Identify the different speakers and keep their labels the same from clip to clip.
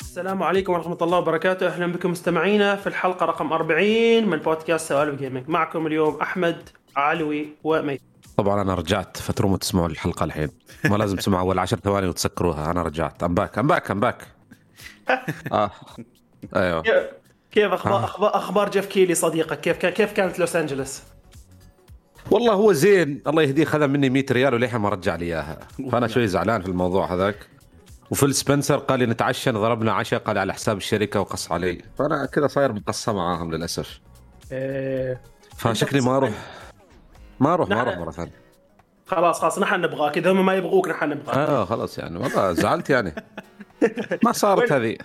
Speaker 1: السلام عليكم ورحمة الله وبركاته. أهلا بكم مستمعينا في الحلقة رقم 40 من بودكاست سوالف gaming معكم اليوم أحمد علوي وميت
Speaker 2: طبعا أنا رجعت فتروموا تسمعوا الحلقة الحين. ما لازم تسمعوا أول عشر ثواني وتسكروها. أنا رجعت. I'm back I'm back I'm back آه. أيوه.
Speaker 1: كيف أخبار,
Speaker 2: آه.
Speaker 1: أخبار, أخبار جيف كيلي صديقك؟ كيف كيف كانت لوس أنجلوس؟
Speaker 2: والله هو زين. الله يهديه خذ مني 100 ريال وللحين ما رجع لي إياها. فأنا شوي زعلان في الموضوع هذاك. وفيل سبنسر قال لي نتعشى ضربنا عشاء قال على حساب الشركة وقص علي. فأنا كذا صاير مقصة معاهم للأسف.
Speaker 1: إيه.
Speaker 2: فشكلي ما أروح. ما أروح ما أروح مرة ثانية.
Speaker 1: خلاص خلاص نحن نبغاك. إذا هم ما يبغوك نحن نبغاك.
Speaker 2: آه خلاص يعني. والله زعلت يعني. ما صارت هذه.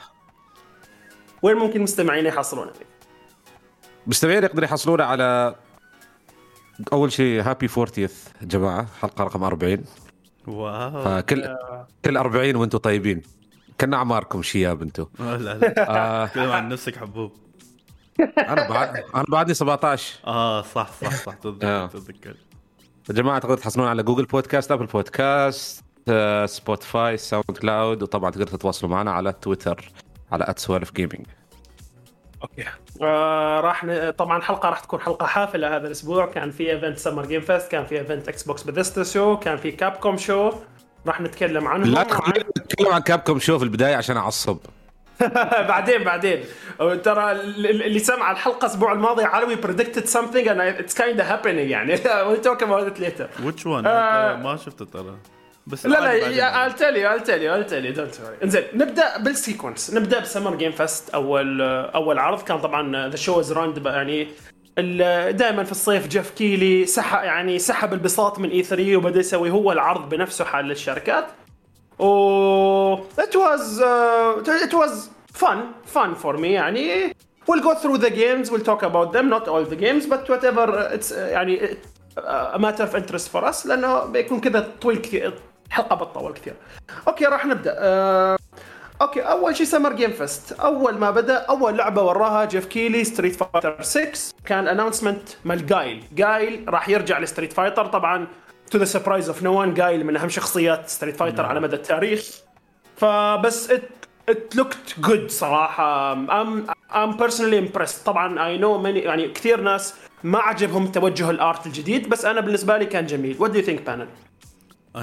Speaker 1: وين ممكن مستمعينا يحصلونك
Speaker 2: مستمعين يقدروا يحصلونا على أول شيء happy 40 جماعة حلقة رقم 40
Speaker 3: wow.
Speaker 2: فكل كل 40 وأنتم طيبين. كنا اعماركم شياب أنتم
Speaker 3: لا لا.
Speaker 2: آه
Speaker 3: تكلم عن نفسك حبوب.
Speaker 2: أنا بعد أنا بعدني 17
Speaker 3: آه صح صح صح.
Speaker 2: آه.
Speaker 3: تتذكر تتذكر
Speaker 2: يا جماعة تقدروا تحصلون على Google Podcast Apple Podcast آه، Spotify SoundCloud وطبعا تقدروا تتواصلوا معنا على تويتر على @سوالف gaming
Speaker 1: okay. آه راح ن... طبعا الحلقة راح تكون حلقة حافلة هذا الأسبوع. كان في event Summer Game Fest كان في event Xbox Bethesda show كان في Capcom show راح نتكلم عنهم.
Speaker 2: لا تخلينا نتكلم عن Capcom show في البداية عشان أعصب.
Speaker 1: بعدين بعدين. ترى ال- اللي سمع الحلقة الأسبوع الماضي علوي predicted something and it's kind of happening يعني. We'll talk about it later.
Speaker 3: Which
Speaker 1: one.
Speaker 3: ما شفته ترى. بس
Speaker 1: لا لا I'll tell you I'll tell you I'll tell you don't worry. انزين نبدأ بال sequence. نبدأ ب Summer Game Fest أول أول عرض. كان طبعا the show is around يعني دائما في الصيف جيف كيلي سحب يعني سحب البساط من E3 وبدأ يسوي هو العرض بنفسه حال للشركات و was uh, it was fun fun for me يعني we'll go through the games we'll talk about them not all the games but whatever it's uh, يعني a matter of interest for us لأنه بيكون كذا طويل كثير. الحلقة بتطول كثير. okay راح نبدأ. uh, okay أول شيء Summer Game Fest أول ما بدأ أول لعبة وراها جيف كيلي Street Fighter 6 كان announcement مال جايل جايل راح يرجع ل Street Fighter طبعا to the surprise of no جايل من أهم شخصيات Street Fighter على مدى التاريخ. فبس it it looked good صراحة. I'm I'm personally impressed. طبعا I know many يعني كثير ناس ما عجبهم توجه ال art الجديد بس أنا بالنسبة لي كان جميل. What do you think بانل؟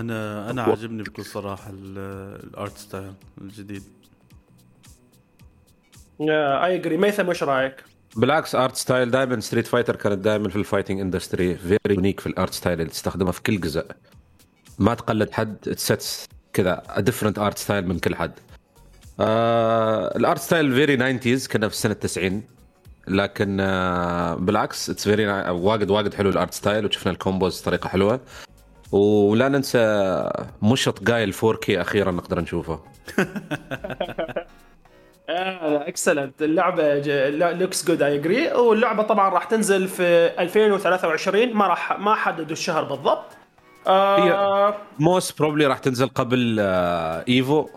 Speaker 3: أنا أنا عاجبني بكل صراحة ال- ال art style الجديد.
Speaker 1: I agree ميثم وش رأيك؟
Speaker 2: بالعكس art style دائما Street Fighter كانت دائما في ال fighting industry very unique في ال art style اللي تستخدمها في كل جزء. ما تقلد حد تسيتس كذا different art style من كل حد. آه ال art style very 90s كنا في سنه 90 لكن آه بالعكس it's very واجد واجد حلو ال art style وشفنا ال combos بطريقه حلوة. ولا ننسى مشط جايل 4K أخيرا نقدر نشوفه.
Speaker 1: excellent اللعبة looks good I agree واللعبة طبعا راح تنزل في 2023 ما راح ما حددوا الشهر بالضبط. آه
Speaker 2: most probably راح تنزل قبل آه Evo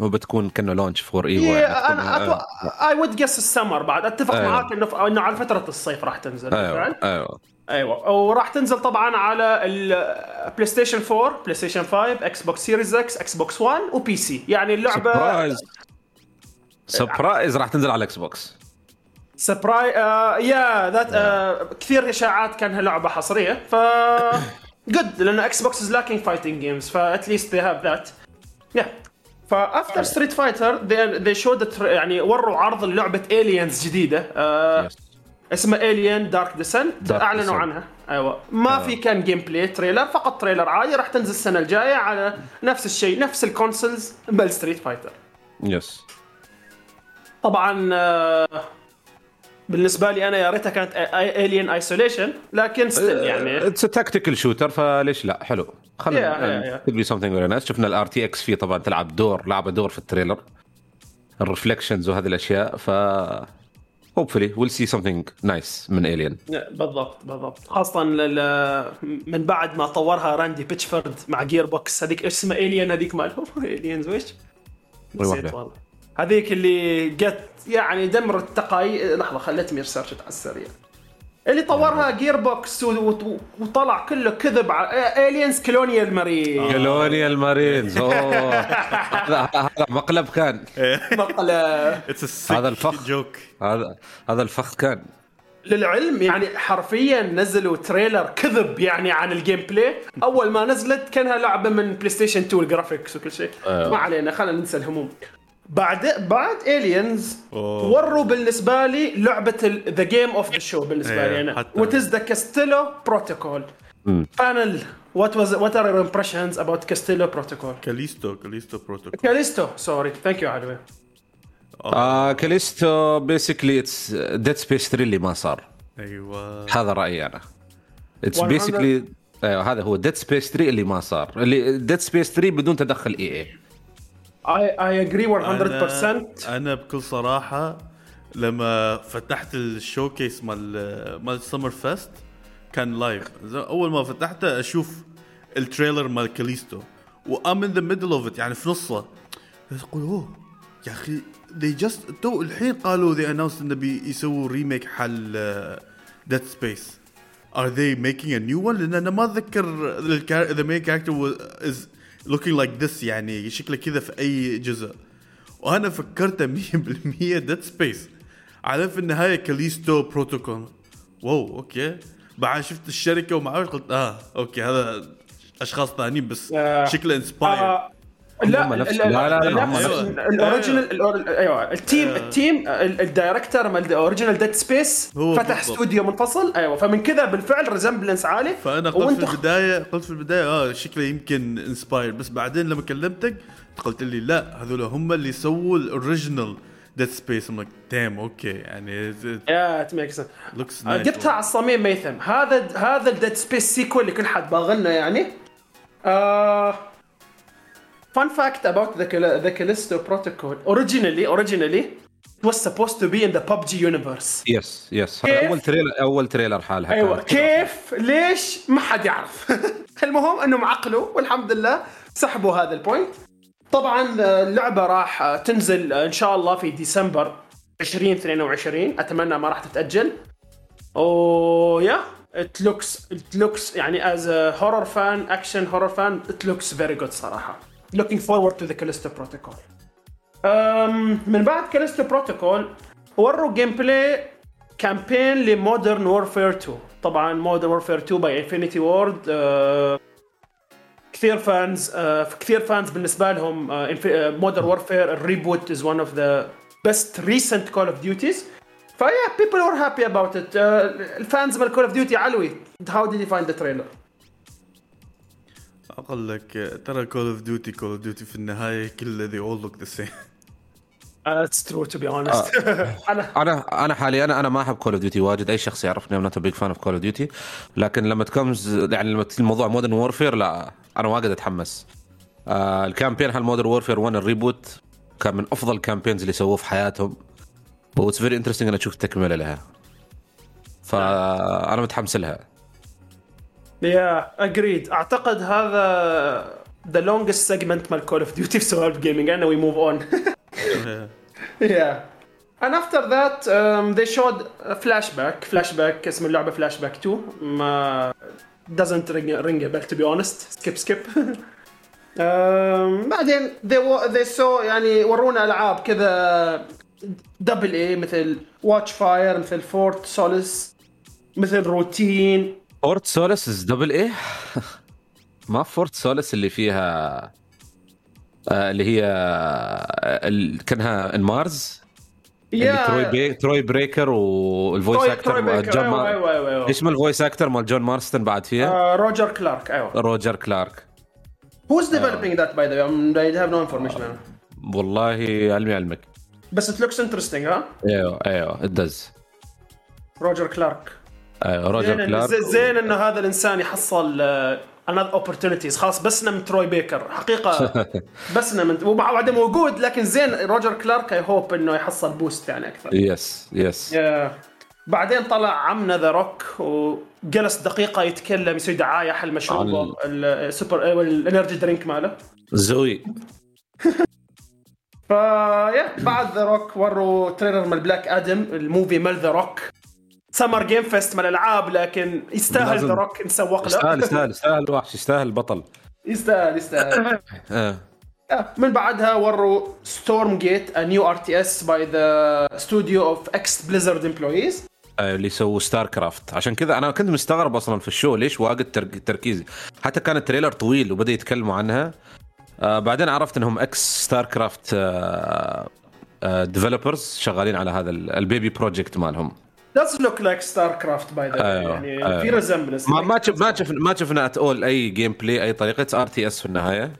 Speaker 2: وبتكون كأنه launch for
Speaker 1: Evo أنا اي وود جس السمر بعد. أتفق
Speaker 2: أيوة.
Speaker 1: معاك إنه إنه على فترة الصيف راح تنزل.
Speaker 2: أيوه أيوه.
Speaker 1: أيوه. وراح تنزل طبعا على ال PlayStation 4 PlayStation 5 Xbox Series X Xbox 1 و PC يعني اللعبه
Speaker 2: surprise surprise راح تنزل على ال Xbox
Speaker 1: surprise yeah that كثير إشاعات كانها لعبة حصرية. ف good لأنه Xbox is lacking fighting games ف at least they have that yeah ف after Street Fighter they showed يعني وروا عرض لعبه Aliens جديدة آه اسمها Aliens
Speaker 2: Dark Descent
Speaker 1: اعلنوا
Speaker 2: Descent.
Speaker 1: عنها. أيوه. ما في كان gameplay trailer فقط trailer عادي راح تنزل السنة الجاية على نفس الشيء نفس ال consoles بل Street Fighter
Speaker 2: yes
Speaker 1: طبعا آه، بالنسبة لي أنا يا ريتها كانت Alien Isolation لكن still يعني.
Speaker 2: it's tactical shooter ف ليش لا؟ حلو. خلينا
Speaker 1: yeah.
Speaker 2: be something very nice شفنا ال RTX فيه طبعا تلعب دور لعبة دور في ال trailer. ال reflections وهذه الأشياء ف hopefully we'll see something nice من Alien
Speaker 1: بالضبط بالضبط. خاصة لل- من بعد ما طورها Randy Pitchford مع Gearbox هذيك إيش اسمها Alien هذيك؟ مالهم Aliens ويش؟ نسيت. والله. هذيك اللي جت يعني دمرت تقاي لحظة خليتني research على السريع. اللي طورها Gearbox وطلع كله كذب على Aliens Colonial Marines
Speaker 2: Colonial Marines أوه. هذا مقلب كان.
Speaker 1: مقلب.
Speaker 2: هذا الفخ.
Speaker 3: joke
Speaker 2: هذا هذا الفخ كان.
Speaker 1: للعلم يعني حرفيا نزلوا trailer كذب يعني عن ال gameplay أول ما نزلت كانها لعبة من PlayStation 2 ال graphics وكل شيء.
Speaker 2: أيوه.
Speaker 1: ما علينا خلينا ننسى الهموم. بعد بعد Aliens وروا بالنسبة لي لعبة the game of the show بالنسبة لي
Speaker 3: إيه، أنا.
Speaker 1: what is the Castello Protocol panel what was what are your impressions about Castello Protocol
Speaker 3: Callisto Callisto Protocol
Speaker 1: Callisto sorry thank you علوي
Speaker 2: آه Callisto basically it's Dead Space 3 اللي ما صار.
Speaker 3: أيوه.
Speaker 2: هذا رأيي أنا. it's
Speaker 1: 100
Speaker 2: basically أيوه هذا هو. Dead Space 3 اللي ما صار. اللي Dead Space 3 بدون تدخل إي
Speaker 1: إي. I agree 100%
Speaker 3: أنا, أنا بكل صراحة لما فتحت ال showcase مال مال Summer Fest كان live أول ما فتحته أشوف ال trailer مال كاليستو و I'm in the middle of it يعني في نصه. أقول أوه يا أخي they just تو الحين قالوا they announced انه بيسووا remake حال Dead Space are they making a new one لأن أنا ما أتذكر the main character is looking like this يعني شكله كذا في أي جزء. وأنا فكرته 100% Dead Space على في النهاية Callisto Protocol. wow okay. بعد شفت الشركة وما قلت آه okay هذا أشخاص ثانيين بس
Speaker 1: آه.
Speaker 3: شكله inspired
Speaker 1: آه، لا لا
Speaker 2: لا، لا، ال
Speaker 1: original
Speaker 3: أيوه
Speaker 1: ال team ال team ال- ال director مال original Dead
Speaker 3: Space
Speaker 1: فتح. استوديو منفصل. أيوه فمن كذا بالفعل resemblance عالي.
Speaker 3: فأنا قلت
Speaker 1: وأنت
Speaker 3: في البدايه قلت في البداية آه شكله يمكن inspired بس بعدين لما كلمتك قلت لي لا هذول هم اللي سووا ال original Dead Space um دام okay يعني
Speaker 1: yeah it make
Speaker 3: sense
Speaker 1: جبتها على الصميم ميثم هذا هذا ال Dead Space sequel اللي كل حد باغلنا يعني. آه fun fact about the the Callisto protocol. Originally originally it was supposed to be in the PUBG universe.
Speaker 2: yes yes
Speaker 1: كيف؟
Speaker 2: هذا أول trailer أول trailer حالها أيوه.
Speaker 1: كيف؟ ليش؟ ما حد يعرف. المهم إنهم عقلوا والحمد لله سحبوا هذا ال point. طبعا اللعبة راح تنزل إن شاء الله في ديسمبر 2022 أتمنى ما راح تتأجل. oh yeah. It looks it looks يعني as a horror fan action horror fan it looks very good صراحة. Looking forward to the Callisto Protocol. um من بعد Callisto Protocol وروا gameplay campaign ل Modern Warfare 2 طبعا Modern Warfare 2 by Infinity Ward كثير fans آه، كثير fans بالنسبة لهم Modern Warfare ال reboot is one of the best recent Call of Duties ف yeah people were happy about it ال fans مال Call of Duty علوي. how did you find the trailer
Speaker 3: أقول لك ترى Call of Duty Call of Duty في النهاية كله they all look the same.
Speaker 1: it's true to be honest أنا
Speaker 2: أنا أنا حاليا أنا أنا ما أحب Call of Duty واجد. أي شخص يعرفني أنا big fan of Call of Duty لكن لما it comes يعني لما الموضوع Modern Warfare لا أنا واجد أتحمس. آه ال campaign حال Modern Warfare 1 ال reboot كان من أفضل ال campaigns اللي سووه في حياتهم. what's very interesting أنا أشوف تكمله لها. فأنا متحمس لها.
Speaker 1: yeah agreed أعتقد هذا the longest segment مال Call of Duty في سوالف gaming and we move on Yeah. And after that um, they showed a flashback. Flashback اسم اللعبة flashback 2 ما doesn't ring, ring a bell to be honest. Skip skip. Um, بعدين they, they saw يعني ورونا ألعاب كذا double A مثل Witchfire مثل Fort Solis مثل Routine
Speaker 2: Fort Solis is double A ما Fort Solis اللي فيها آه اللي هي آه ال- كانها in Mars اللي تروي بي... تروي بيكر
Speaker 1: وال
Speaker 2: voice
Speaker 1: actor
Speaker 2: مال جون
Speaker 1: أيوة،
Speaker 2: مار...
Speaker 1: أيوة، أيوة، أيوة.
Speaker 2: اسم ال voice actor مال جون مارستن بعد فيها.
Speaker 1: آه، روجر كلارك أيوه.
Speaker 2: روجر كلارك
Speaker 1: Who's developing that by the way? I have no information.
Speaker 2: والله علمي علمك.
Speaker 1: بس it looks interesting ها؟
Speaker 2: أيوه أيوه it does
Speaker 1: روجر كلارك
Speaker 2: روجر
Speaker 1: زين
Speaker 2: كلارك.
Speaker 1: زين- زين إنه هذا الإنسان يحصل آه، another opportunities. خلاص بسنا من تروي بيكر. حقيقة بسنا من وبعده موجود لكن زين روجر كلارك I hope إنه يحصل boost يعني أكثر.
Speaker 2: yes yes
Speaker 1: yeah. بعدين طلع عمنا The Rock وجلس دقيقة يتكلم يسوي دعاية حل مشروبه ال super ال energy drink ماله.
Speaker 2: ZOA.
Speaker 1: ف yeah بعد The Rock وروا trailer من Black Adam ال movie مال The Rock Summer Game Fest من الألعاب لكن يستاهل The Rock نسوق
Speaker 2: يستاهل
Speaker 1: له.
Speaker 2: يستاهل يستاهل الوحش يستاهل البطل
Speaker 1: يستاهل يستاهل.
Speaker 2: آه.
Speaker 1: آه، من بعدها وروا Stormgate a new RTS by the studio of ex Blizzard employees.
Speaker 2: آه، اللي يسووا StarCraft عشان كذا أنا كنت مستغرب أصلا في ال show ليش واجد ترك- تركيز. حتى كان ال trailer طويل وبدأ يتكلموا عنها. آه بعدين عرفت إنهم ex StarCraft آه آه developers شغالين على هذا ال- ال baby project مالهم.
Speaker 1: Does look like StarCraft by the way.
Speaker 2: أيوة،
Speaker 1: يعني
Speaker 2: أيوة.
Speaker 1: في resemblance.
Speaker 2: ما ما شف ما شف ما شفنا at all أي gameplay أي طريقة RTS في النهاية.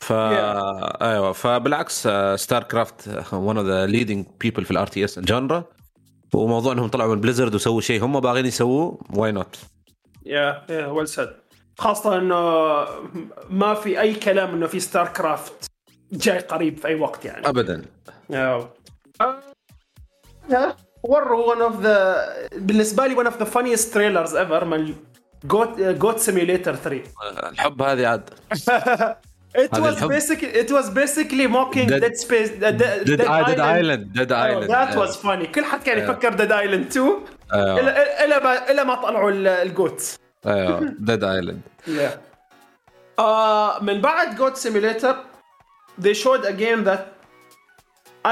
Speaker 2: ف أيوه فبالعكس StarCraft one of the leading people في ال RTS genre وموضوع إنهم طلعوا من Blizzard وسووا شيء هم باغيين يسووه why not
Speaker 1: yeah yeah well said خاصة إنه ما في أي كلام إنه في StarCraft جاي قريب في أي وقت يعني.
Speaker 2: ابدا.
Speaker 1: آه. آه. وروا one of the بالنسبة لي one of the funniest trailers ever من Goat Goat Simulator 3
Speaker 2: الحب هذه عاد.
Speaker 1: It
Speaker 2: هذا
Speaker 1: was
Speaker 2: الحب.
Speaker 1: basically it was basically mocking
Speaker 2: Dead-
Speaker 1: Dead, Space uh, Dead,
Speaker 2: Dead Island Dead
Speaker 1: Oh,
Speaker 2: Island
Speaker 1: that was funny. كل حد كان يفكر Dead Island 2
Speaker 2: أيوة.
Speaker 1: إلى إلى ما إلى ما طلعوا ال- ال
Speaker 2: goat أيوه ديد ايلاند
Speaker 1: Yeah. Uh, من بعد Goat Simulator they showed a game that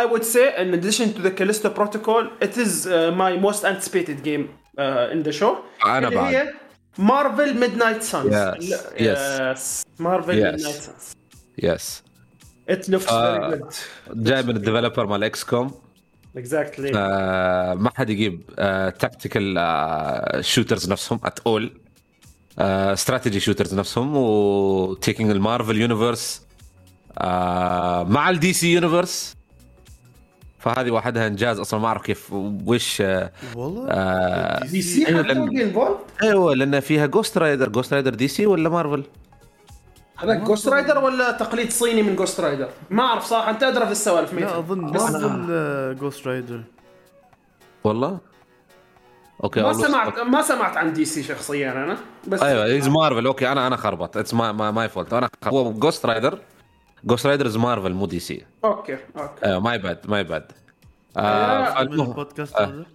Speaker 1: I would say in addition to the Callisto Protocol it is uh, my most anticipated game uh, in the show.
Speaker 2: أنا بعد.
Speaker 1: هي Marvel's Midnight Suns
Speaker 2: Yes, yes.
Speaker 1: Marvel's
Speaker 2: Yes.
Speaker 1: Midnight Suns
Speaker 2: yes
Speaker 1: it looks
Speaker 2: آه.
Speaker 1: very good.
Speaker 2: جاي من ال developer مال XCOM
Speaker 1: exactly.
Speaker 2: آه، ما حد يجيب tactical shooters نفسهم at all strategy shooters نفسهم و taking ال Marvel universe مع ال DC universe فهذه وحدها إنجاز أصلا ما أعرف كيف وش آه،
Speaker 3: والله
Speaker 2: آه، DC؟
Speaker 1: حتى
Speaker 2: لأن- أيوه لأن فيها Ghost Rider Ghost Rider DC ولا مارفل؟
Speaker 1: هذا Ghost Rider ولا تقليد صيني من Ghost Rider ما أعرف صراحة أنت أدرى في السوالف
Speaker 3: لا
Speaker 1: ميتة.
Speaker 3: أظن
Speaker 1: بس
Speaker 3: Marvel Ghost Rider
Speaker 2: والله؟ okay
Speaker 1: ما سمعت ما سمعت عن DC شخصيا أنا بس
Speaker 2: أيوه is Marvel okay أنا أنا خربط. it's my fault أنا. هو Ghost Rider Ghost Rider is Marvel مو DC
Speaker 1: okay okay
Speaker 2: أيوه my bad my bad
Speaker 1: آه،
Speaker 3: البودكاست
Speaker 2: آه.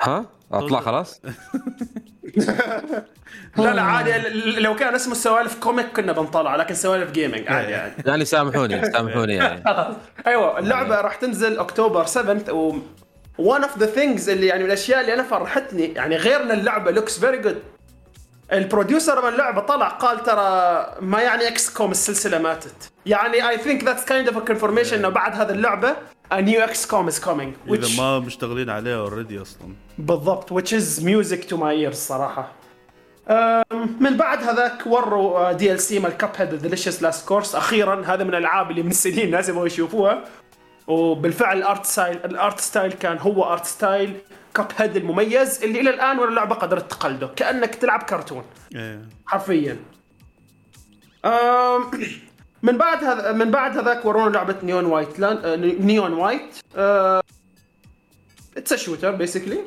Speaker 2: ها أطلع خلاص؟
Speaker 1: لا لا عادي. لو كان اسمه السوالف comic كنا بنطلع لكن سوالف gaming عادي عادي.
Speaker 2: يعني سامحوني سامحوني يعني.
Speaker 1: أيوه اللعبة راح تنزل اكتوبر 7 و one of the things اللي يعني من الأشياء اللي أنا فرحتني يعني غير ان اللعبة looks very good ال producer من اللعبه طلع قال ترى ما يعني XCOM السلسلة ماتت. يعني I think that's kind of confirmation إنه بعد هذه اللعبة a new XCOM is coming which
Speaker 3: اذا ما مشتغلين عليها already أصلا.
Speaker 1: بالضبط which is music to my ears صراحة. أم، من بعد هذاك وروا DLC مال Cuphead Delicious Last Course أخيرا هذا من الألعاب اللي من سنين يبغوا يشوفوها. وبالفعل ال art style ال art style كان هو art style Cuphead المميز اللي إلى الآن ولا اللعبه قدرت تقلده. كأنك تلعب كرتون.
Speaker 3: إيه.
Speaker 1: حرفيا. من بعد هذا من بعد هذاك ورونا لعبة Neon White لأن Neon White it's shooter basically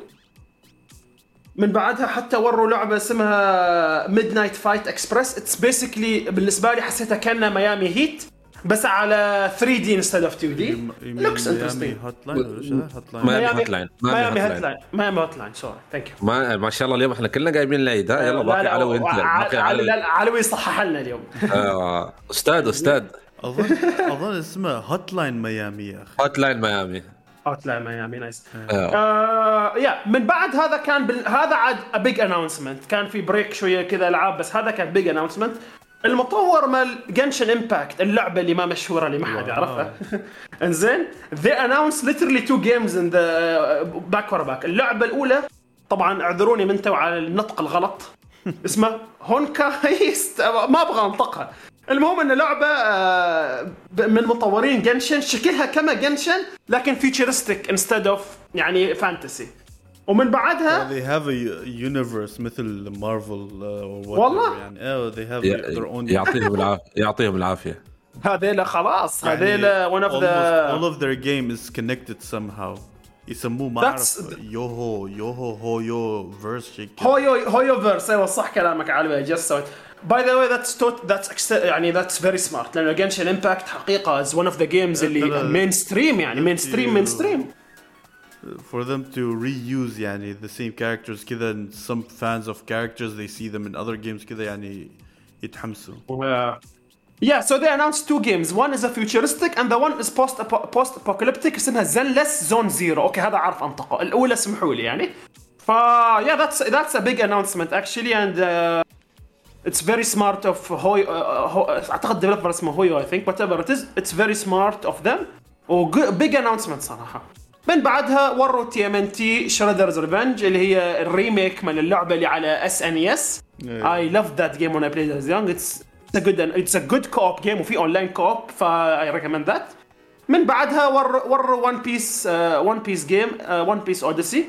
Speaker 1: من بعدها حتى وروا لعبة اسمها Midnight Fight Express it's basically بالنسبة لي حسيتها كأنها Miami Heat بس على
Speaker 3: 3D instead of 2D
Speaker 2: looks interesting Hotline
Speaker 1: Miami Hotline Miami Hotline Miami Hotline sorry thank you
Speaker 2: ما ما شاء الله اليوم إحنا كلنا جايبين العيد ها؟ يلا باقي علوي انت باقي
Speaker 1: علوي
Speaker 2: علوي
Speaker 1: صحح لنا اليوم.
Speaker 2: آه، أستاذ أستاذ.
Speaker 3: اظن أظن اسمها Hotline Miami يا
Speaker 2: أخي.
Speaker 1: Hotline Miami Hot line
Speaker 2: Miami
Speaker 1: nice yeah من بعد هذا كان بال... هذا عاد big announcement كان في break شوية كذا العاب بس هذا كان big announcement المطور مال Genshin Impact اللعبة اللي ما مشهورة اللي ما حد يعرفها. انزين they announced literally two games in the back ورا back اللعبة الأولى طبعا اعذروني من تو على النطق الغلط. Honkai ما أبغى أنطقها. المهم إن لعبة آه، من مطورين Genshin شكلها كما Genshin لكن futuristic instead of يعني fantasy ومن بعدها
Speaker 3: they have a universe مثل Marvel uh,
Speaker 1: والله؟
Speaker 3: يعني. إيه they have their own
Speaker 2: يعطيهم العافيه يعطيهم العافية.
Speaker 1: هذيلا خلاص
Speaker 3: يعني
Speaker 1: هذيلا one of the
Speaker 3: all of their game is connected somehow. يسموه ما أعرف يوهو يوهو HoYoverse.
Speaker 1: هويو HoYoverse أيوه صح كلامك على just sweet by the way that's توت that's يعني that's very smart لأنه Genshin Impact حقيقة is one of the games اللي mainstream يعني mainstream mainstream
Speaker 3: for them to reuse يعني the same characters كذا and some fans of characters they see them in other games كذا يعني يتحمسوا
Speaker 1: Uh, yeah, so they announced two games. One is a futuristic and the one is post post apocalyptic اسمها Zenless Zone Zero. اوكي هذا عارف انطقه. الاولى اسمحوا لي يعني. ف yeah that's that's a big announcement actually and uh, it's very smart of Hoy uh, Ho- اعتقد developer اسمه هويو I think whatever it is it's very smart of them و big announcement صراحه. من بعدها وروا TMNT Shredder's Revenge اللي هي ال remake من اللعبة اللي على SNES loved that game when I played as young. It's a good it's a good co-op game وفي online co-op ف I recommend that. من بعدها ور ور One Piece One Piece game One Piece Odyssey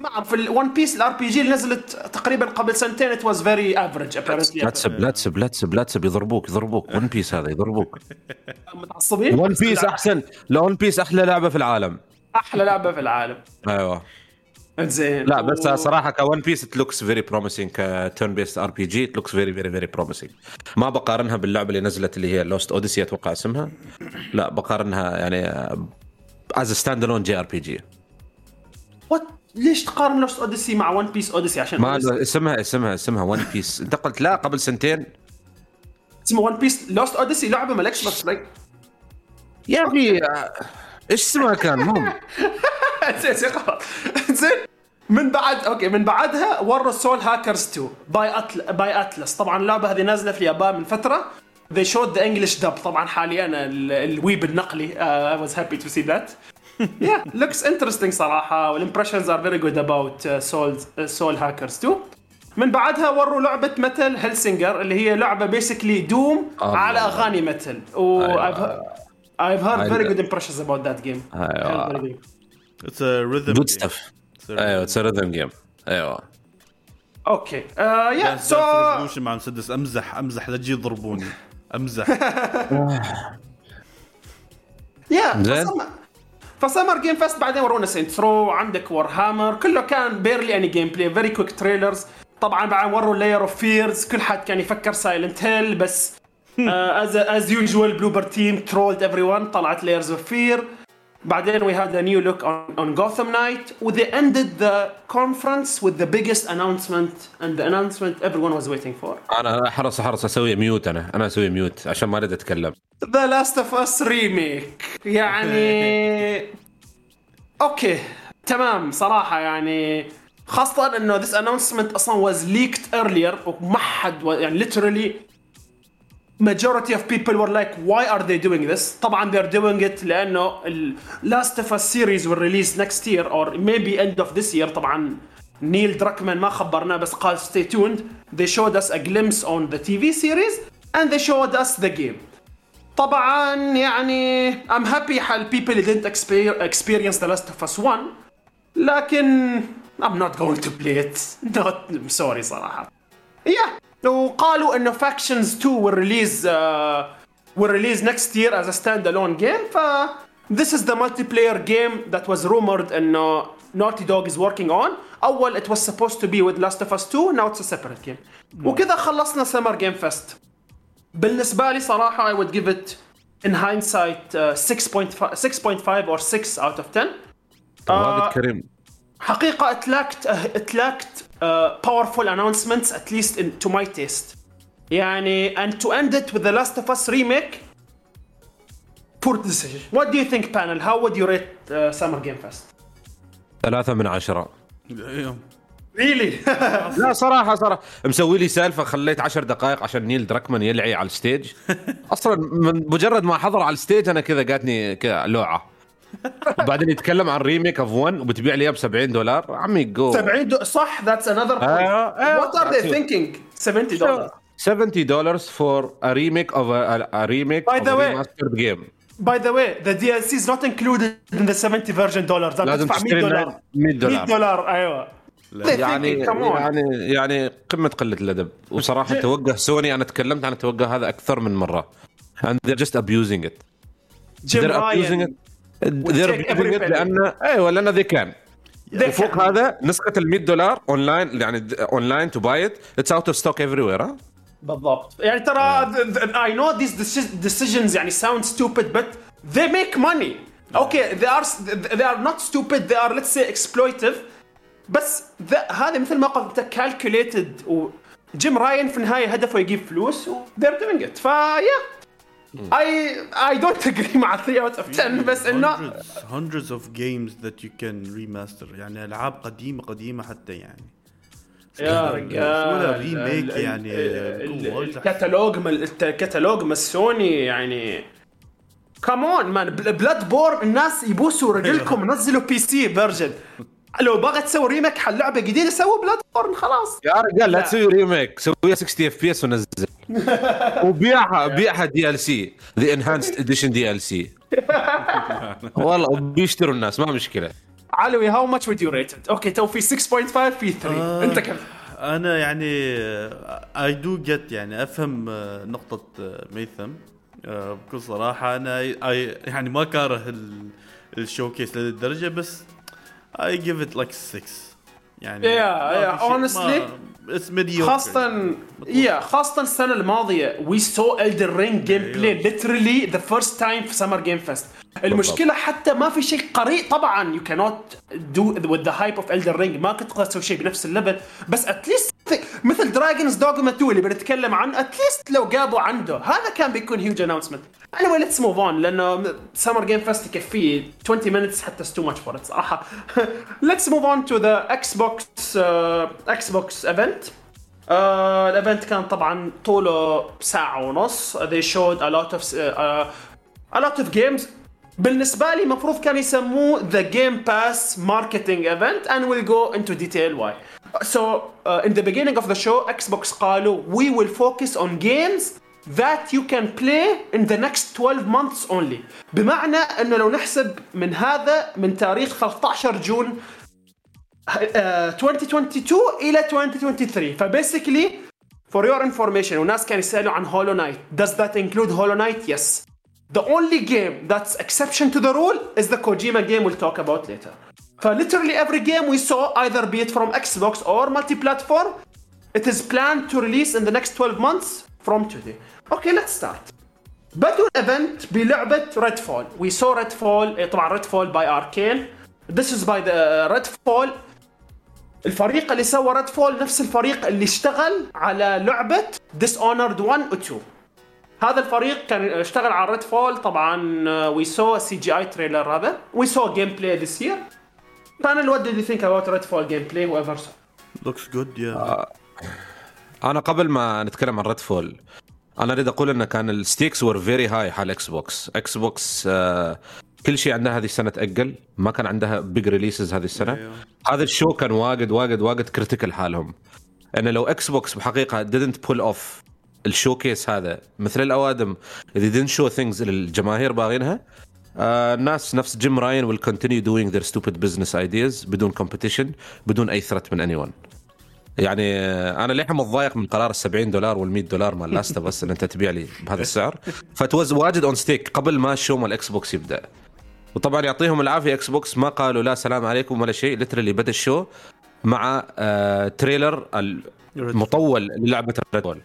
Speaker 1: ما اعرف ال One Piece ال RPG اللي نزلت تقريبا قبل سنتين was very average apparently.
Speaker 2: لا تسب لا تسب لا تسب لا تسب يضربوك يضربوك. One Piece هذا يضربوك.
Speaker 1: متعصبين؟
Speaker 2: One Piece أحسن لا One Piece أحلى لعبة في العالم.
Speaker 1: أحلى لعبة في العالم.
Speaker 2: أيوه.
Speaker 1: زين
Speaker 2: لا بس
Speaker 1: و-
Speaker 2: صراحة ك One Piece it looks very promising ك turn based RPG it looks very very very promising ما بقارنها باللعبة اللي نزلت اللي هي Lost Odyssey أتوقع اسمها. لا بقارنها يعني از ستاند الون جي ار بي جي
Speaker 1: what ليش تقارن Lost Odyssey مع One Piece Odyssey؟ عشان
Speaker 2: ما؟ اسمها اسمها اسمها One Piece انت قلت لا قبل سنتين.
Speaker 1: اسمه One Piece Lost Odyssey لعبة مالكش بس like
Speaker 2: يا أخي إيش اسمها كان؟ مهم
Speaker 1: زين من بعد okay من بعدها وروا Soul Hackers 2 by أتل... by Atlus طبعا اللعبة هذه نازلة في اليابان من فترة. They showed the English dub. طبعا حاليا ال- الويب النقلي. Uh, I was happy to see that. Yeah looks interesting صراحة والimpressions are very good about uh, Soul uh, Soul Hackers 2 من بعدها وروا لعبة Metal Hellsinger اللي هي لعبة basically
Speaker 2: Doom.
Speaker 1: على أغاني متل و. I've, heard- I've heard very good impressions about that game good.
Speaker 3: it's a rhythm
Speaker 2: جود
Speaker 3: game.
Speaker 2: ستاف
Speaker 3: It's a
Speaker 2: أيوه اتس ريذم جيم أيوه
Speaker 1: أوكي آه يا سو
Speaker 3: Revolution مع مسدس امزح امزح لا تجي يضربوني امزح
Speaker 1: يا. فسمر جيم فست بعدين ورونا سينت ثرو عندك وور هامر كله كان بيرلي اني جيم بلاي فيري كويك تريلرز طبعا بعد وروا Layers of Fear كل حد كان يفكر Silent Hill بس as as usual Bloober Team trolled everyone طلعت Layers of Fear بعدين we had a new look on, on Gotham Knight و they ended the conference with the biggest announcement and the announcement everyone was waiting for
Speaker 2: أنا حرص حرص أسوي mute أنا أنا أسوي mute عشان ما اريد اتكلم
Speaker 1: The Last of Us remake يعني أوكي تمام صراحة يعني خاصة انه this announcement أصلا was leaked earlier وما حد يعني literally majority of people were like why are they doing this طبعا they're doing it لانه ال Last of Us series will release next year or maybe end of this year طبعا نيل دراكمان ما خبرنا بس قال stay tuned they showed us a glimpse on the TV series and they showed us the game طبعا يعني I'm happy حال people who didn't exper- experience The Last of Us 1 لكن I'm not going to play it not I'm sorry صراحة yeah وقالوا انه Factions 2 will release uh, will release next year as a standalone game ف this is the multiplayer game that was rumored انه Naughty Dog is working on اول it was supposed to be with Last of Us 2 now it's a separate game وكذا خلصنا Summer Game Fest بالنسبة لي صراحة I would give it in hindsight uh, 6.5 6.5 or 6 out of 10
Speaker 2: واجد كريم
Speaker 1: حقيقة it lacked uh, it Lacked uh, powerful announcements at least in, to my taste يعني and to end it with the Last of Us remake poor decision what do you think panel how would you rate uh, Summer Game Fest
Speaker 2: ثلاثة من عشرة
Speaker 3: أيوه.
Speaker 1: really
Speaker 2: لا صراحة صراحة مسوي لي سالفة خليت عشر دقائق عشان نيل دراكمان يلعي على ال stage أصلا من مجرد ما حضر على الستيج أنا كذا جاتني كذا لوعة وبعدين يتكلم عن remake of 1 وبتبيع لي ب 70 دولار. عمي جو
Speaker 1: 70 آه، آه، دولار صح that's another what are they thinking 70 دولار.
Speaker 2: 70 دولار for a remake of a remake
Speaker 1: by the way by the way the DLC is not included in the 70 version دولار
Speaker 2: لازم
Speaker 1: تدفع 100 دولار
Speaker 2: 100 دولار.
Speaker 1: 100 دولار أيوه.
Speaker 2: يعني يعني يعني قمة قلة الأدب. وصراحة توجه سوني أنا تكلمت عن التوجه هذا أكثر من مرة. And they're just abusing it.
Speaker 1: game
Speaker 2: they're abusing it.
Speaker 1: ذرب
Speaker 2: لأن أيوه لأن they can وفوق هذا نسخة ال 100 دولار اون لاين يعني online to buy it it's out of stock everywhere
Speaker 1: بالضبط. يعني ترى I know these decisions يعني sound stupid but they make money okay they are they are not stupid they are let's say exploitative بس هذه مثل ما قلت calculated و Jim Ryan في النهاية هدفه يجيب فلوس و they are doing it ف yeah yeah. I I don't agree مع 3 out of 10 بس انه
Speaker 3: hundreds, hundreds of games that you can remaster. يعني ألعاب قديمة قديمة حتى يعني.
Speaker 1: يا رجال. remake
Speaker 3: يعني.
Speaker 1: الكتالوج مال الكتالوج مال سوني يعني. come on man Bloodborne الناس يبوسوا رجلكم نزلوا PC version لو باغي تسوي remake حق لعبه جديدة سووا Bloodborne خلاص.
Speaker 2: يا رجال لا
Speaker 1: لا.
Speaker 2: تسوي remake سويها 60 FPS ونزل. وبيعها بيعها دي ال سي ذا انهانسد اديشن دي ال سي والله بيشتروا الناس ما مشكلة.
Speaker 1: علوي how much would you rate it okay تو في 6.5 في 3
Speaker 3: آه.
Speaker 1: أنت كم؟
Speaker 3: أنا يعني I do get يعني أفهم آه، نقطة آه، ميثم. آه، بكل صراحة أنا I- يعني ما كاره ال- ال showcase للدرجه بس I give it like 6 يعني
Speaker 1: Yeah, yeah, honestly,
Speaker 3: it's
Speaker 1: خاصة yeah خاصة السنة الماضية we saw Elden Ring gameplay literally the first time في Summer Game Fest المشكلة حتى ما في شيء قريب طبعا you cannot do with the hype of Elden Ring ما كنت تقدر تسوي شيء بنفس ال level بس at least مثل دراجونز دوغما 2 اللي بنتكلم عن at least لو جابوا عنده. هذا كان بيكون huge announcement أنا ولا let's move on لأنه سمر جيم فيست يكفي 20 minutes حتى too much for صراحة. Let's move on to the إكس بوكس إكس بوكس event ال event كان طبعا طوله ساعة ونص. They showed a lot of uh, uh, a lot of بالنسبة لي المفروض كان يسموه The Game Pass Marketing Event and we'll go into detail why. So uh, in the beginning of the show Xbox قالوا we will focus on games that you can play in the next 12 months only. بمعنى انه لو نحسب من هذا من تاريخ 13 جون آه، 2022 الى 2023 فبيسكلي for your information وناس كانوا يسالوا عن هولو نايت does that include هولو نايت yes the only game that's exception to the rule is the Kojima game we'll talk about later ف literally every game we saw either be it from Xbox or multi-platform it is planned to release in the next 12 months from today. Okay let's start. بدوا الايفنت بلعبه ريد فول وي سو ريد فول طبعا ريد فول باي اركين This is by the ريد فول الفريق اللي سوى ريد فول نفس الفريق اللي اشتغل على لعبة ديس اونرد 1 و 2 هذا الفريق كان اشتغل على ريد فول طبعا we saw CGI trailer هذا. We saw gameplay this year فانا what did you think about ريد فول gameplay whoever saw?
Speaker 3: Looks good yeah
Speaker 2: أنا قبل ما نتكلم عن ريد فول أنا أريد أقول انه كان ال stakes were very high حال إكس بوكس إكس بوكس آه كل شيء عندها هذه السنة تأجل ما كان عندها big releases هذه السنة.
Speaker 3: أيوه.
Speaker 2: هذا ال show كان واجد واجد واجد critical حالهم. إنه لو إكس بوكس بحقيقة didn't pull off ال showcase هذا مثل الأوادم اللي didn't show things اللي الجماهير باغينها آه الناس نفس جيم رايان will continue doing their stupid business ideas بدون competition بدون أي threat من anyone. يعني آه، أنا للحين متضايق من قرار ال 70 دولار وال 100 دولار مال لاست بس إن أنت تبيع لي بهذا السعر. ف it was واجد on stake قبل ما ال show مال إكس بوكس يبدأ. وطبعا يعطيهم العافية إكس بوكس ما قالوا لا سلام عليكم ولا شيء literally بدأ ال show مع آه trailer المطول للعبه ريد فول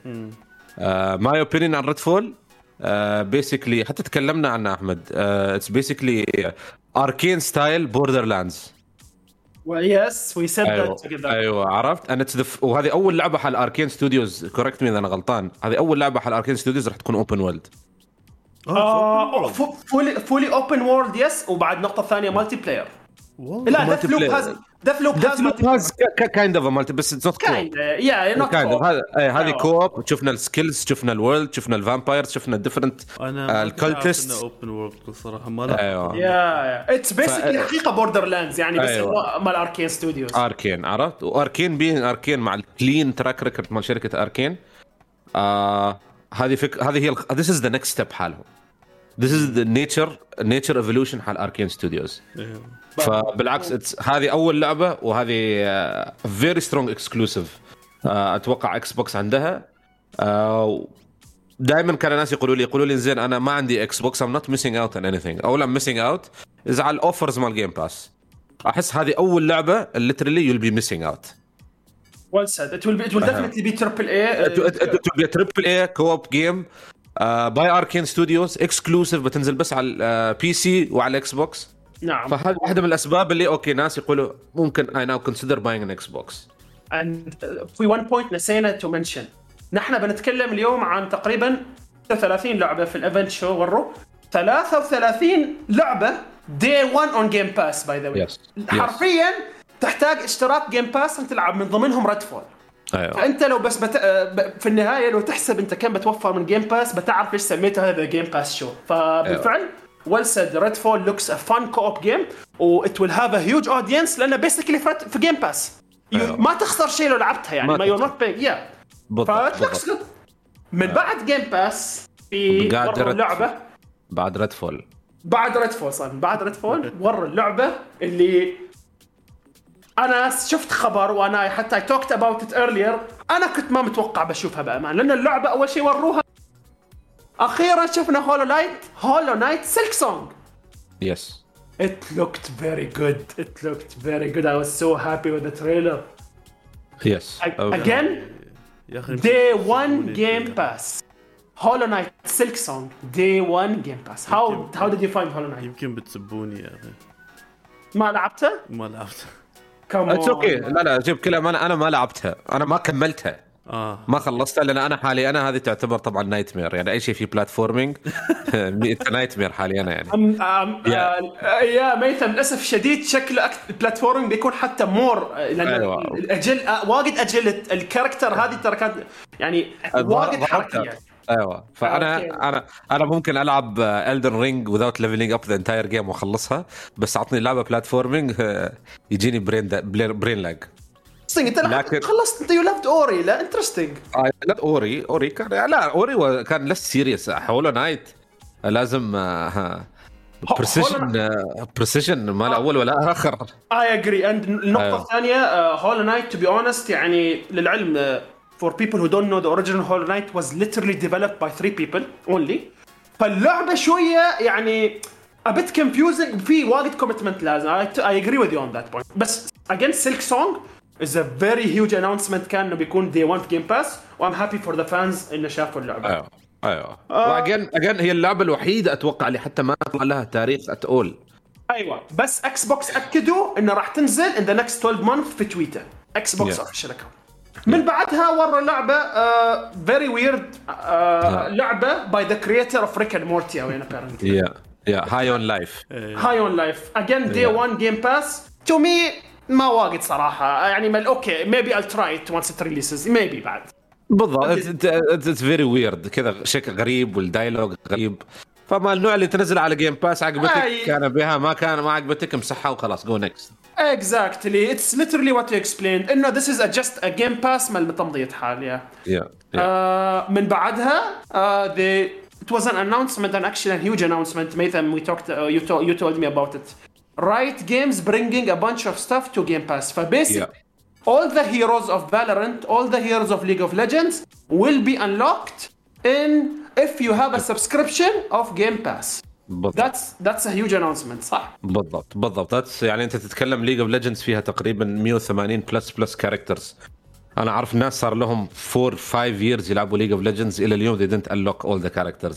Speaker 2: my opinion عن ريد فول basically حتى تكلمنا عنه أحمد. It's basically اركين style بوردر لاندز
Speaker 1: Yes
Speaker 2: we
Speaker 1: said أيوه
Speaker 2: أيوه عرفت؟ أنا تدف... وهذه أول لعبة حال اركين ستوديوز correct me إذا أنا غلطان. هذه أول لعبة حال اركين ستوديوز راح تكون open world
Speaker 1: آه fully fully open world yes وبعد نقطة ثانية multiplayer لا ديث لوب. هاز ديث لوب
Speaker 2: لوب has kind of multi بس it's not co-op
Speaker 1: kind Yeah not
Speaker 2: kind of هذا هذه. Co-op شفنا ال skills شفنا ال world شفنا ال vampires شفنا ال
Speaker 3: different
Speaker 2: أنا
Speaker 3: ال cultists open world الصراحه ما لا
Speaker 1: أيوه. Yeah it's
Speaker 2: basically
Speaker 1: حقيقة بوردر لاندز يعني بس
Speaker 2: أيوة.
Speaker 1: مال اركين ستوديوز
Speaker 2: اركين عرفت؟ واركين بين اركين مع ال clean track record مال شركة اركين آه هذه فك... هذه هي this is the next step حالهم. This is the nature nature evolution حال اركين ستوديوز. فبالعكس هذه أول لعبة وهذه very strong exclusive أتوقع إكس بوكس عندها دائما كان الناس يقولوا لي يقولوا لي زين أنا ما عندي إكس بوكس I'm not missing out on anything all I'm missing out is على ال offers مال جيم باس أحس هذه أول لعبة literally you'll be missing out.
Speaker 1: Well said. It will be it will definitely be triple A
Speaker 2: it will be a triple A co-op game by اركين ستوديوز exclusive بتنزل بس على ال PC وعلى الاكس بوكس
Speaker 1: نعم.
Speaker 2: فهذه واحدة من الأسباب اللي okay ناس يقولوا ممكن I now consider buying an إكس بوكس
Speaker 1: uh, في one point نسينا to mention. نحن بنتكلم اليوم عن تقريبا 36 لعبة في ال event show وروا 33 لعبة day 1 on game pass by the way.
Speaker 2: Yes. Yes.
Speaker 1: حرفيا تحتاج اشتراك جيم باس عشان تلعب من ضمنهم ريد فول
Speaker 2: أيوه.
Speaker 1: فأنت لو بس بت... آه، ب- في النهاية لو تحسب أنت كم بتوفر من جيم باس بتعرف ليش سميته هذا جيم باس show فبالفعل well said Redfall looks a fun co-op game و it will have a huge audience لأنه basically في, جيم باس
Speaker 2: أيوة.
Speaker 1: ما تخسر شيء لو لعبتها يعني
Speaker 2: ما
Speaker 1: you're not paying. Yeah.
Speaker 2: بالضبط,
Speaker 1: ف looks
Speaker 2: بالضبط.
Speaker 1: good من بعد جيم باس في وروا
Speaker 2: رد-
Speaker 1: اللعبة.
Speaker 2: بعد فول
Speaker 1: بعد فول صار بعد فول ورا اللعبة اللي أنا شفت خبر وأنا حتى I talked about it earlier أنا كنت ما متوقع بشوفها بأمان لأن اللعبة أول شيء وروها اخيرا شفنا هولو نايت هولو نايت سيلك سونج
Speaker 2: يس
Speaker 1: It looked very good. It looked very good. I was so happy with the trailer.
Speaker 2: يس
Speaker 1: Again,
Speaker 3: يا اخي
Speaker 1: day one game pass. Hollow Knight Silk Song. Day one game pass. How how did you find Hollow Knight?
Speaker 3: يمكن بتسبوني يا اخي
Speaker 1: ما لعبته؟
Speaker 3: ما لعبت
Speaker 1: Come
Speaker 2: اتس
Speaker 1: on.
Speaker 2: اوكي لا لا جيب كلام انا انا ما لعبتها انا ما كملتها
Speaker 3: آه
Speaker 2: ما خلصتها لأن أنا حالي أنا هذه تعتبر طبعا nightmare يعني أي شيء في platforming nightmare حالي أنا يعني
Speaker 1: أم أم
Speaker 2: yeah.
Speaker 1: آه، يا ميثم للأسف شديد شكله أكت... ال platform بيكون حتى more لأن
Speaker 2: أيوة.
Speaker 1: الاجل آه، واجد أجل ال character هذه ترى كانت يعني واجد
Speaker 2: ضربتها.
Speaker 1: حركية
Speaker 2: أيوه فأنا
Speaker 1: أوكي.
Speaker 2: أنا أنا ممكن ألعب الدن رينج without leveling up the entire game وأخلصها بس أعطني لعبة بلاتفورمينج يجيني برين برين لاج
Speaker 1: Interesting. انت
Speaker 2: لكن-
Speaker 1: خلصت. انت يو لافد اوري لا انترستنج
Speaker 2: لا اوري اوري كان لا اوري كان لس سيريس هولو نايت لازم بريسيجن بريسيجن ما الأول ولا آخر.
Speaker 1: اي اجري اند النقطه. الثانية هولو نايت تو بي اونست يعني للعلم for people who don't know the original Hollow Knight was literally developed by three people only. فاللعبة شوية يعني a bit confusing. في واجد commitment لازم. I, I agree with you on that point. بس again Silk Song is a very huge announcement. كان انه بيكون day one في Game Pass. و I'm happy for the fans إنه شافوا اللعبة.
Speaker 2: أيوه أيوه. و again again هي اللعبة الوحيدة أتوقع اللي حتى ما طلع لها تاريخ at all
Speaker 1: أيوه. بس إكس بوكس أكدوا إنه راح تنزل in the next 12 months في تويتر إكس بوكس
Speaker 2: yeah.
Speaker 1: official account من بعدها وروا لعبه very weird لعبة by the creator of Rick and Morty أو apparently.
Speaker 2: yeah yeah High on Life
Speaker 1: High on Life again day
Speaker 2: yeah.
Speaker 1: 1 Game Pass to me ما واجد صراحة. يعني مال أوكي maybe I'll try it once it releases. Maybe بعد.
Speaker 2: بالضبط. it's very weird كذا شكل غريب وال dialogue غريب. فما النوع اللي تنزل على Game Pass عجبتك؟ كان بها ما كان ما عجبتك امسحها وخلاص go next
Speaker 1: exactly it's literally what you explain إنه this is just a Game Pass مال تمضية حال يا من بعدها the it was an announcement an actually an huge announcement ميثم we talked you told me about it Riot Games bringing a bunch of stuff to Game Pass فباسically all the heroes of Valorant all the heroes of League of Legends will be unlocked in if you have a subscription of Game Pass
Speaker 2: بالضبط
Speaker 1: that's that's a huge announcement صح
Speaker 2: بالضبط بالضبط That's يعني انت تتكلم ليج اوف ليجندز فيها تقريبا 180 بلس بلس كاركترز انا اعرف ناس صار لهم 4 5 ييرز يلعبوا ليج اوف ليجندز الى اليوم they didn't unlock all the characters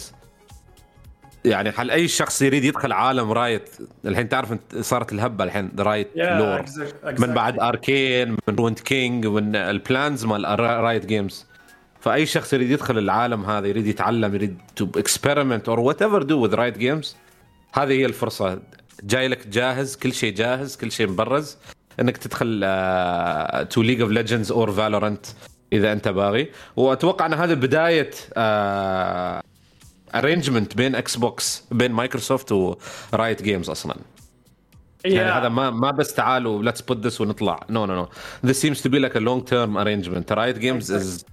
Speaker 2: يعني حال أي شخص يريد يدخل عالم Riot؟ الحين تعرف انت صارت الهبة الحين Riot lore
Speaker 1: exact-
Speaker 2: من بعد Arcane من Ruined King من ال plans مال Riot Games فأي شخص يريد يدخل العالم هذا يريد يتعلم يريد to experiment or whatever do with Riot Games هذه هي الفرصة. جاي لك جاهز كل شيء جاهز كل شيء مبرز إنك تدخل to League of Legends or Valorant إذا أنت باغي. وأتوقع إن هذه بداية arrangement بين إكس بوكس بين مايكروسوفت و Riot Games أصلا. يعني هذا ما ما بس تعالوا let's put this ونطلع. no no no this seems to be like a long term arrangement Riot Games is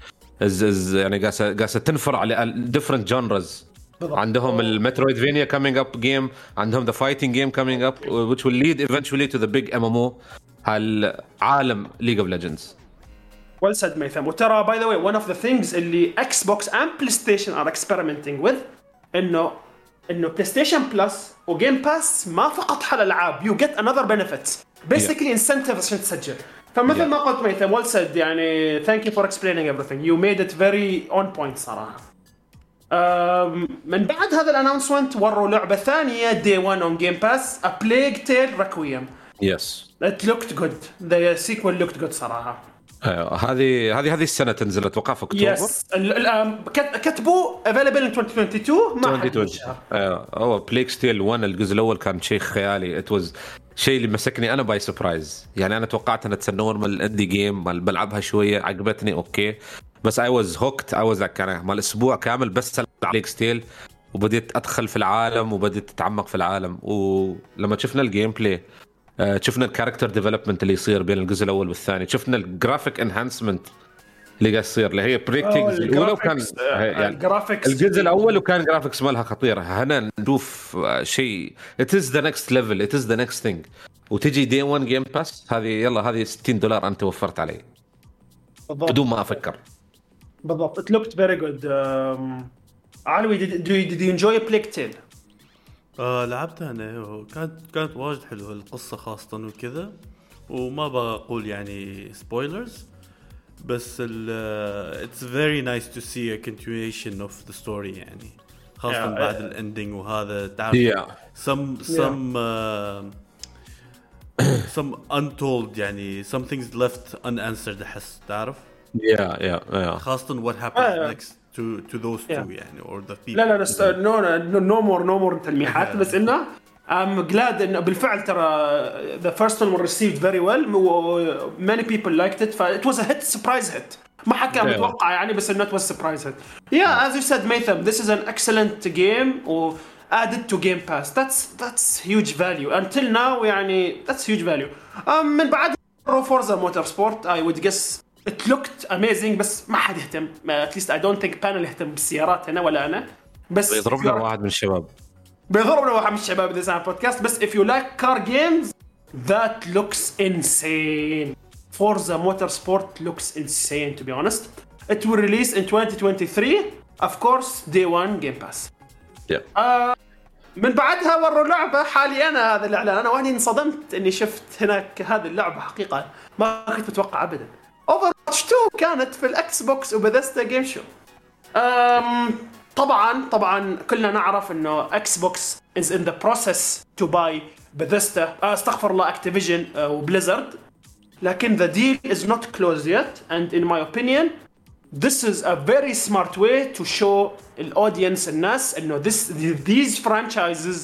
Speaker 2: is يعني قاسه قاسه تنفر على different genres عندهم ال Metroidvania coming up game عندهم the fighting game coming up which will lead eventually to the big MMO هالعالم League of Legends
Speaker 1: Well said ميثم وترى by the way one of the things اللي إكس بوكس and بلاي ستيشن are experimenting with انه إنه بلاي ستيشن Plus و Game Pass ما فقط حل العاب you get other benefits basically incentive عشان تسجل. فمثل
Speaker 2: yeah.
Speaker 1: ما قلت ميثم well said. يعني thank you for explaining everything. You made it very on point صراحة. أم، من بعد هذا ال announcement وروا لعبة ثانية day 1 on Game Pass A Plague Tale Requiem
Speaker 2: yes
Speaker 1: it looked good the sequel looked good صراحة.
Speaker 2: أيوه هذه هذه هذه السنة تنزل أتوقع في أكتوبر.
Speaker 1: yes ال- ال- كت- كتبوا available in 2022 ما حد
Speaker 2: 2020
Speaker 1: شهر.
Speaker 2: أيوه هو Plague Tale 1 الجزء الأول كان شيء خيالي. it was شيء اللي مسكني أنا by surprise يعني أنا توقعت انها normal indie game بلعبها شوية عجبتني أوكي. بس I was hooked I was كان مال أسبوع كامل بس ألعب Plague Tale وبديت أدخل في العالم وبديت أتعمق في العالم. ولما شفنا ال gameplay آه، شفنا ال character development اللي يصير بين الجزء الأول والثاني. شفنا ال graphic enhancement اللي قاعد يصير اللي هي breaking الاولى وكان
Speaker 1: آه،
Speaker 2: يعني
Speaker 1: ال graphics
Speaker 2: الجزء الأول وكان graphics مالها خطيرة. هنا نشوف آه، شيء. it is the next level it is the next thing وتجي day 1 Game Pass هذه يلا هذه 60 دولار أنت وفرت علي.
Speaker 1: بالضبط.
Speaker 2: بدون ما أفكر.
Speaker 1: بالضبط. it looked very good علوي did did you enjoy Plague Tale?
Speaker 3: آه لعبتها أنا. كانت كانت واجد حلوة القصة خاصة وكذا. وما بقول يعني spoilers بس ال it's very nice to see a continuation of the story يعني. خاصة
Speaker 1: Yeah,
Speaker 3: بعد
Speaker 1: uh,
Speaker 3: ال ending وهذا تعرف
Speaker 2: yeah.
Speaker 3: some some uh, some untold يعني some things left unanswered أحس تعرف؟
Speaker 2: يا يا يا
Speaker 3: خاصة what happens next. to to those
Speaker 1: Yeah.
Speaker 3: two يعني or the people
Speaker 1: لا لا بس نو نو مور نو مور تلميحات بس انه I'm glad انه بالفعل ترى the first one was received very well و many people liked it ف it was a hit surprise hit ما حد كان
Speaker 2: Yeah.
Speaker 1: متوقع يعني بس انه it was surprise hit yeah as you said Maytham this is an excellent game و added to Game Pass that's that's huge value until now يعني that's huge value um, من بعد Forza Motorsport I would guess it looked amazing بس ما حد يهتم. least I don't think panel يهتم بالسيارات هنا ولا أنا. بس
Speaker 2: يضربنا
Speaker 1: if you're-
Speaker 2: واحد من الشباب.
Speaker 1: بيضربنا واحد من الشباب ذا ساين بودكاست بس if you like car games that looks insane. Forza Motorsport looks insane to be honest. It will release in 2023 of course day one game pass.
Speaker 2: Yeah.
Speaker 1: من بعدها وروا لعبة حالي أنا هذا الإعلان. أنا وأني انصدمت إني شفت هناك هذه اللعبة حقيقة. ما كنت متوقع أبدا. Overwatch كانت في الإكس بوكس وبذستا game show؟ أم طبعا طبعا كلنا نعرف إنه إكس بوكس is in the process to buy بذستا استغفر الله Activision أه، و Blizzard لكن the deal is not closed yet and in my opinion This is a very smart way to show the audience and us and know this these franchises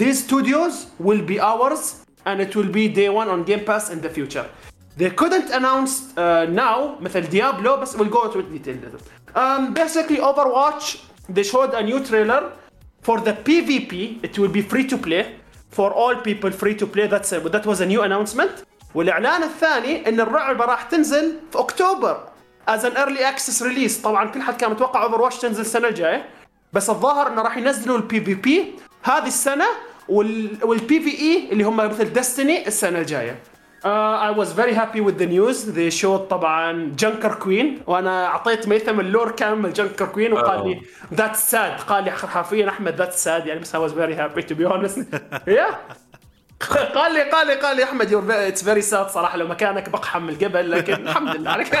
Speaker 1: these studios will be ours and it will be day one on Game Pass in the future. They couldn't announce uh, now مثل Diablo بس we'll go into detail later. Um, basically Overwatch they showed a new trailer for the PvP it will be free to play for all people free to play that's a, that was a new announcement والاعلان الثاني ان اللعبه راح تنزل في اكتوبر as an early access release طبعا كل حد كان متوقع Overwatch تنزل السنة الجايه بس الظاهر انه راح ينزلوا ال PvP هذه السنة وال وال PvE اللي هم مثل Destiny السنة الجايه Uh, I was very happy with the news. They showed طبعا Junker Queen وأنا اعطيت ميثم ال lore كامل Junker Queen وقال لي that's sad قال لي حرفيا احمد that's sad يعني بس I was very happy to be honest. yeah. قال لي قال لي قال لي احمد very, it's very sad صراحة لو مكانك بقحم من القبل لكن الحمد لله عليك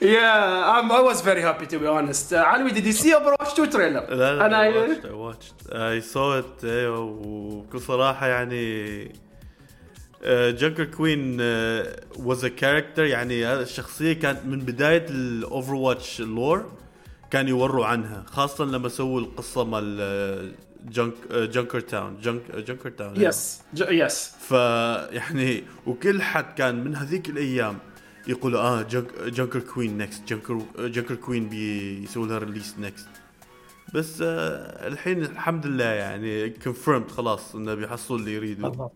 Speaker 1: yeah I'm, I was very happy to be honest uh, علوي did you see Overwatch 2 trailer
Speaker 3: لا لا
Speaker 1: أنا
Speaker 3: I watched I watched I saw it أيوه وبكل صراحة يعني Junker Queen was a character يعني هذا الشخصية كانت من بداية ال Overwatch ال lore كان يوروا عنها خاصة لما سووا القصة مال Junk Junkertown Junk Junkertown
Speaker 1: yes yes
Speaker 3: فيعني وكل حد كان من هذيك الأيام يقول آه Junk Junker Queen next Junker Junker Queen بيسوي لها release next بس آه الحين الحمد لله يعني confirmed خلاص إنه بيحصلوا اللي يريدوا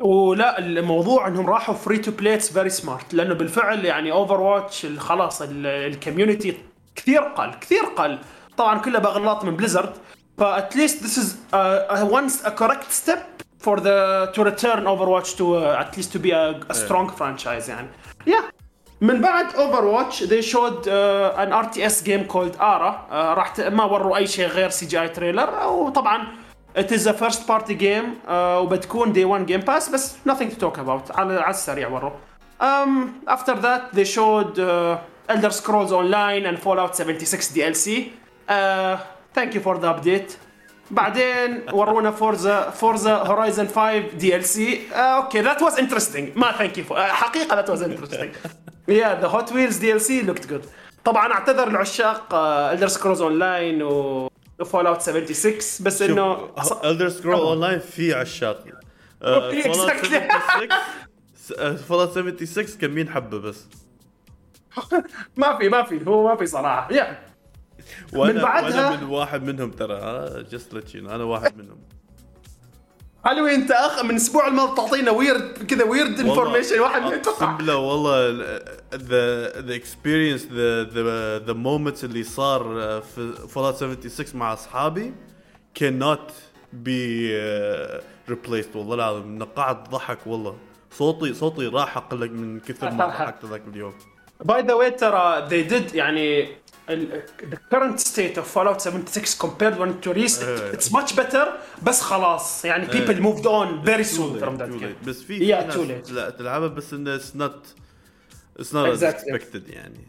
Speaker 1: ولا الموضوع إنهم راحوا free to play it's very smart لأنه بالفعل يعني Overwatch خلاص ال community كثير قل كثير قل. طبعا كلها باغلاط من Blizzard but at least this is correct step for the to return Overwatch to uh, at least to be a, a strong franchise يعني. Yeah. من بعد Overwatch they showed uh, an RTS game called Ara. Uh, راح ت- ما وروا أي شيء غير CGI trailer وطبعا it is a first party game uh, وبتكون day one game pass بس nothing to talk about على على السريع وروا um, after that they showed uh, Elder Scrolls Online and Fallout 76 DLC uh, thank you for the update. بعدين ورونا Forza Forza Horizon 5 DLC okay that was interesting ما thank you حقيقة that was interesting yeah the Hot Wheels DLC looked good طبعا اعتذر لعشاق Elder Scrolls Online و Fallout 76 بس
Speaker 3: إنه Elder Scrolls Online في عشاق. Fallout 76 كم مين حبه بس؟
Speaker 1: ما في ما في هو ما في صراحة. yeah
Speaker 3: وأنا من بعدها وأنا من واحد منهم ترى just let أنا واحد منهم.
Speaker 1: علوي انت اخ من الأسبوع الماضي تعطينا weird كذا weird information واحد
Speaker 3: أقسم بالله والله the the experience the the the moments اللي صار في Fallout 76 مع أصحابي كانوت بي replaced والله العظيم نقعت ضحك والله. صوتي صوتي راح أقلق من كثر ما ضحكت ذاك اليوم.
Speaker 1: by the way ترى they did يعني the current state of Fallout 76 compared when it released it, it's much better بس خلاص يعني people moved on very soon from that game
Speaker 3: بس في yeah, too late. لا تلعبها بس انه it's not it's not exactly. expected يعني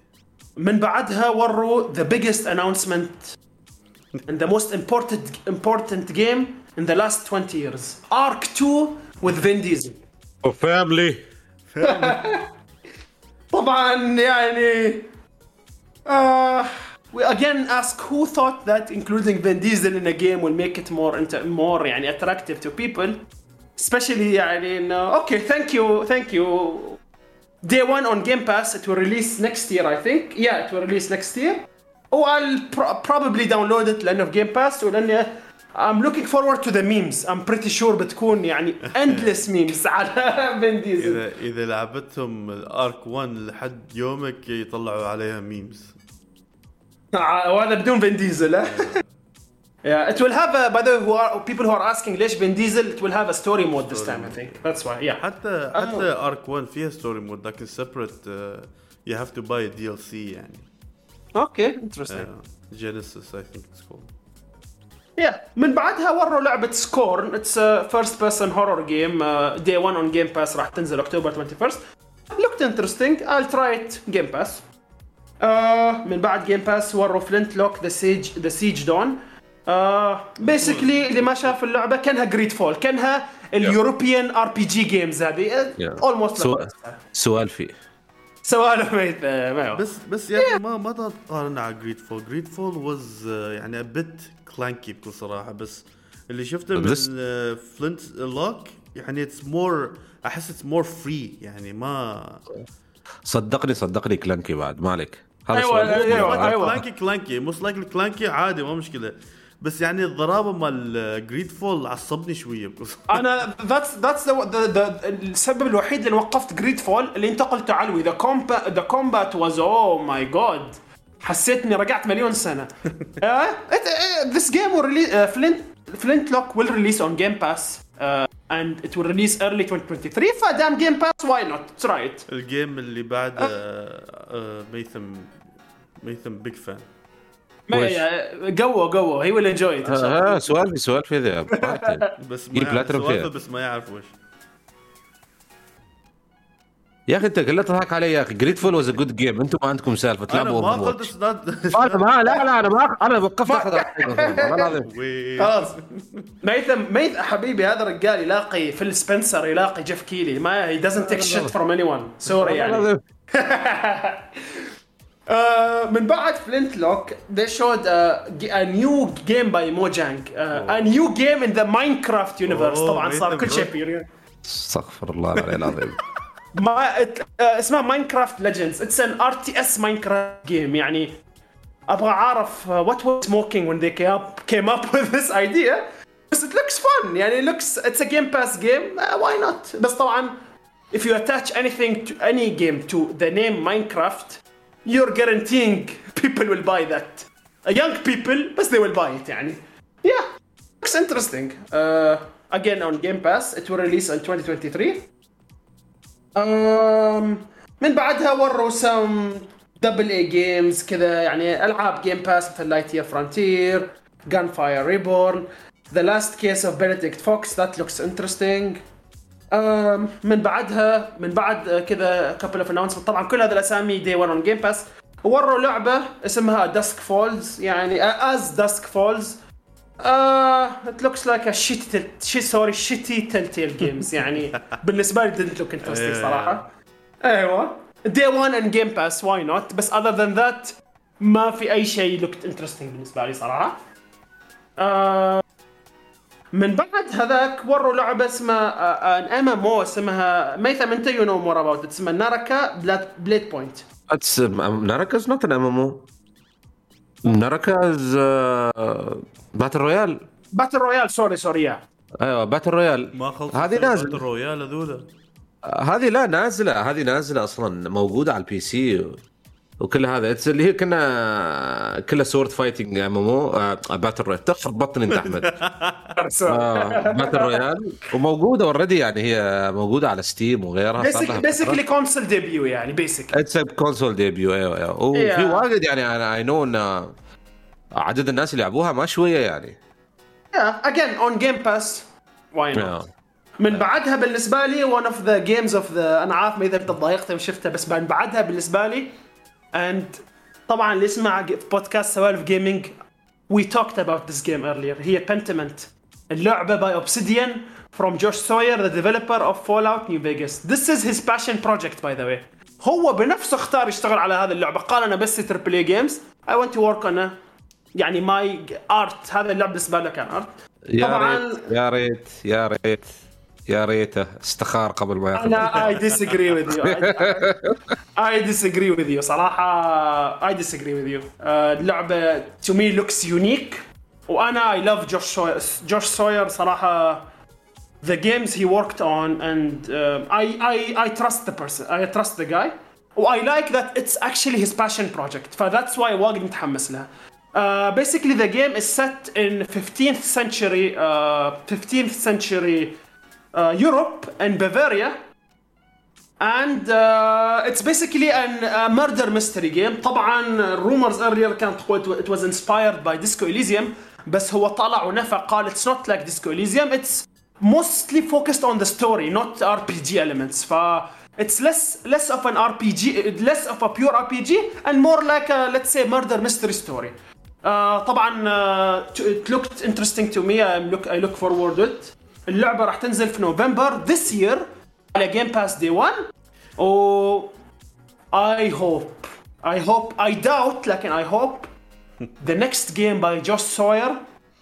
Speaker 1: من بعدها وروا the biggest announcement and the most important important game in the last 20 years Ark 2 with Vin Diesel
Speaker 2: oh family
Speaker 1: طبعا يعني uh, we again ask who thought that including Vin Diesel in a game will make it more into more يعني attractive to people especially يعني انه okay thank you thank you day one on Game Pass it will release next year I think yeah it will release next year oh I'll pro probably download it لانه في Game Pass ولانه I'm looking forward to the memes I'm pretty sure بتكون يعني endless memes على فين ديزل
Speaker 3: اذا اذا لعبتهم ارك 1 لحد يومك يطلعوا عليها ميمز
Speaker 1: وهذا بدون فين ديزل Yeah, it will have a, by the way, who are, people who are asking ليش فين ديزل it will have a story mode this time I think that's why yeah
Speaker 3: حتى حتى ارك 1 فيها ستوري مود لكن separate uh, you have to buy a DLC يعني
Speaker 1: okay interesting
Speaker 3: uh, Genesis I think it's called
Speaker 1: yeah. من بعدها وروا لعبة Scorn it's first person horror game day 1 on Game Pass راح تنزل اكتوبر 21 looked interesting. I'll try it. Game Pass من بعد Game Pass وروا Flintlock the Siege the Siege Dawn basically اللي ما شاف اللعبة كانها GreedFall كانها ال European RPG games هذه almost
Speaker 2: سؤال فيه.
Speaker 1: سوالف ما
Speaker 3: بس بس يا أخي ما ما تقارن على GreedFall GreedFall was يعني a bit clunky بكل صراحة بس اللي شفته من Flintlock يعني it's more أحس it's more free يعني ما
Speaker 2: صدقني صدقني clunky بعد ما عليك.
Speaker 1: هذا أيوه أيوه أيوه.
Speaker 3: كلانكي كلانكي موست لايكلي كلانكي عادي ما مشكلة. بس يعني الضرابة مال GreedFall عصبني شوية
Speaker 1: أنا that's that's السبب الوحيد اللي وقفت GreedFall اللي انت قلته علوي. the comba- the combat was oh my God حسيت اني رجعت مليون سنة. this game Flint- Flintlock will release on Game Pass and it will release early 2023 فدام Game Pass why not try it
Speaker 3: ال game اللي بعد ميثم ميثم big fan
Speaker 1: قوه قوه. he will enjoy
Speaker 2: آه سؤال في سؤال في ذا
Speaker 3: بس ما بس ما يعرف وش.
Speaker 2: يا أخي أنت كلها تضحك علي يا أخي. GreedFall was a good game أنتم ما عندكم سالفة. تلعبوا
Speaker 3: أنا ما قلت
Speaker 2: أنا ما لا لا أنا ما أنا وقفت
Speaker 1: خلاص. ميثم ميث حبيبي هذا الرجال يلاقي فيل سبنسر يلاقي جيف كيلي. ما he doesn't take shit from anyone sorry يعني Uh, من بعد Flintlock they showed a, a new game by Mojang. uh, a new game in the Minecraft universe. طبعا صار كل شيء
Speaker 2: استغفر الله العلي العظيم.
Speaker 1: ما اسمها ماينكرافت ليجندز اتس ان ار تي اس ماينكرافت جيم يعني ابغى اعرف وات واز smoking when they came up came up with this idea بس it looks fun يعني looks it's a game pass game uh, why not بس طبعا if you attach anything to any game to the name Minecraft you're guaranteeing people will buy that uh, young people بس they will buy it يعني yeah looks interesting uh, again on Game Pass it will release in 2023 من بعدها وروا some double A games كذا يعني ألعاب Game Pass مثل Lightyear Frontier Gunfire Reborn The Last Case of Benedict Fox that looks interesting من بعدها من بعد كذا couple of announcement طبعا كل هذه الأسامي day 1 on Game Pass وروا لعبة اسمها Dusk Falls يعني As Dusk Falls it looks like a shit shi- sorry shitty Telltale games يعني بالنسبة لي didn't look interesting صراحة. أيوه. day 1 in Game Pass why not بس other than that ما في أي شيء looked interesting بالنسبة لي صراحة. آه من بعد هذاك وروا لعبة اسمها an MMO اسمها ميثم أنت you know more about اسمها Naraka Bladepoint
Speaker 2: It's um, Naraka is not an MMO. Uh, باتل رويال
Speaker 1: باتل رويال سوري سوري يا
Speaker 2: أيوه باتل رويال
Speaker 3: ما خلصت
Speaker 2: هذه نازلة.
Speaker 3: ال royale هذولا؟
Speaker 2: هذه لا نازلة. هذه نازلة أصلا موجودة على ال PC. وكل هذا. اللي هي كنا كلها sword fighting MMO battle royale تخرب بطني انت أحمد. آه، Battle Royale وموجودة already يعني هي موجودة على Steam وغيرها
Speaker 1: basically console debut يعني basic
Speaker 2: it's console debut أيوه أيوه. وفي. واجد يعني أنا I know إن عدد الناس اللي لعبوها ما شوية يعني.
Speaker 1: again on Game Pass why
Speaker 2: not.
Speaker 1: من بعدها بالنسبة لي one of the games of the أنا عارف ما إذا أنت تضايقت وشفتها بس من بعدها بالنسبة لي and طبعا اللي يسمع في بودكاست سوالف gaming we talked about this game earlier هي Pentiment اللعبة by Obsidian from Josh Sawyer the developer of Fallout New Vegas. This is his passion project by the way. هو بنفسه اختار يشتغل على هذه اللعبة. قال أنا بس triple A games I want to work on a يعني my art هذا اللعبة بالنسبة له كان art
Speaker 2: yeah
Speaker 1: طبعاً-
Speaker 2: ريت يا ريت يا ريت. يا ريته استخار قبل ما ياخذ
Speaker 1: أنا I disagree with you I, I disagree with you صراحة I disagree with you uh, اللعبة to me looks unique وأنا I love Josh Sawyer Josh Sawyer صراحة the games he worked on and um, I, I I trust the person I trust the guy I like that it's actually his passion project ف that's why وايد متحمس لها Uh, basically the game is set in 15th century uh, 15th century uh, Europe and Bavaria and uh, it's basically an a murder mystery game طبعا rumors earlier كانت تقول it was inspired by Disco Elysium بس هو طلع ونفى قال it's not like Disco Elysium it's mostly focused on the story not RPG elements ف it's less less of an RPG less of a pure RPG and more like a let's say murder mystery story uh, طبعا uh, it looked interesting to me I look I look forward to it اللعبة راح تنزل في نوفمبر ذس يير على جيم باس دي 1 و اي هوب I hope I doubt لكن I hope the next game by Josh Sawyer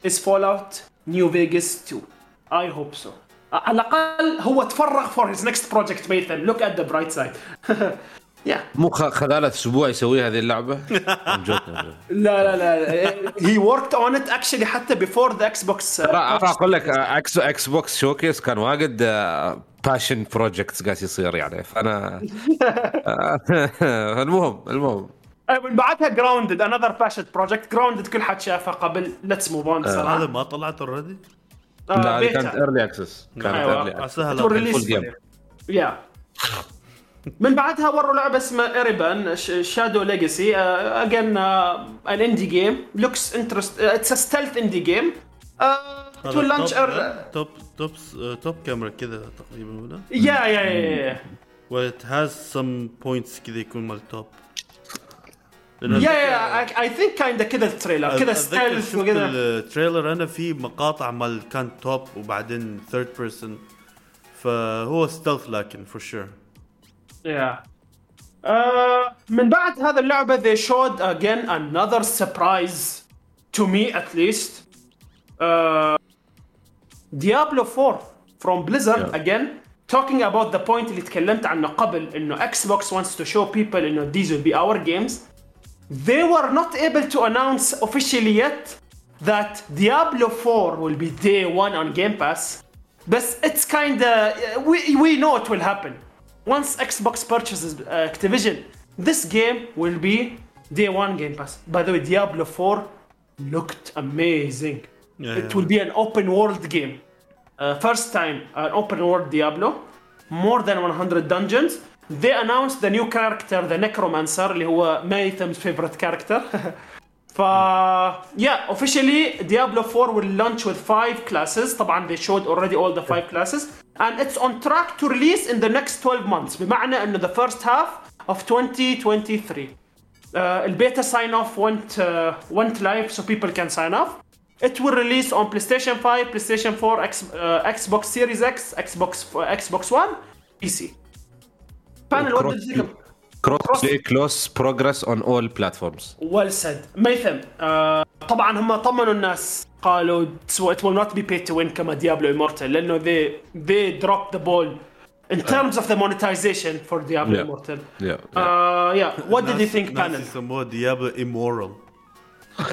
Speaker 1: is Fallout New Vegas 2 I hope so على الأقل هو تفرغ for his next project ميثم look at the bright side
Speaker 2: مو خ- خذاله أسبوع يسوي هذه اللعبة.
Speaker 1: لا لا لا he worked on it actually حتى before the Xbox uh,
Speaker 2: راح راح أقول لك آه، X Xbox showcase كان واجد passion projects قاعد يصير يعني. فأنا آه، المهم المهم.
Speaker 1: من بعدها Grounded another passion project Grounded كل حد شافه قبل. let's move on
Speaker 3: هذا
Speaker 1: صراحة.
Speaker 3: ما طلعت already
Speaker 1: آه،
Speaker 2: لا. كانت ايرلي access كانت.
Speaker 1: early
Speaker 3: لا
Speaker 2: game.
Speaker 1: yeah من بعدها وروا لعبة اسمها Ereban Shadow Legacy again an indie game looks interesting it's stealth indie game to launch
Speaker 3: top top top كاميرا كذا تقريبا ولا؟
Speaker 1: yeah yeah yeah
Speaker 3: what has some points كذا يكون مال top
Speaker 1: يا yeah I think kinda كذا ال trailer كذا
Speaker 3: stealth
Speaker 1: وكذا.
Speaker 3: ال trailer أنا في مقاطع مال كان top وبعدين third person فهو stealth لكن for sure
Speaker 1: Yeah. Uh, من بعد هذا اللعبة they showed again another surprise to me at least. Uh, Diablo 4 from Blizzard
Speaker 2: Yeah.
Speaker 1: again talking about the point اللي تكلمت عنه قبل انه Xbox wants to show people انه these will be our games. They were not able to announce officially yet that Diablo 4 will be day one on Game Pass. But it's kinda we we know it will happen. Once Xbox purchases uh, Activision, this game will be day one Game Pass. By the way, Diablo 4 looked amazing.
Speaker 3: Yeah,
Speaker 1: it
Speaker 3: yeah.
Speaker 1: will be an open world game. Uh, first time an open world Diablo, more than 100 dungeons. They announced the new character, the Necromancer, اللي هو Maytham's favorite character. ف yeah, officially Diablo 4 will launch with five classes. طبعا they showed already all the five classes and it's on track to release in the next 12 months. بمعنى انه the first half of 2023. Uh, البيتا sign off went uh, went live so people can sign off. It will release on PlayStation 5, PlayStation 4, X, uh, Xbox Series X, Xbox Xbox One, PC. Panel what did you think? of-
Speaker 2: كروس بلاي كلوس بروجرس اون اول بلاتفورمز
Speaker 1: well said ميثم آه طبعا هم طمنوا الناس قالوا so it will not be paid to win كما ديابلو Immortal لانه they they dropped the ball in terms of the monetization for Diablo
Speaker 2: Yeah.
Speaker 1: Immortal.
Speaker 2: Yeah.
Speaker 1: Uh, yeah. What did you
Speaker 3: ناس-
Speaker 1: think
Speaker 3: ناس
Speaker 1: panel?
Speaker 3: يسموها ديابلو immoral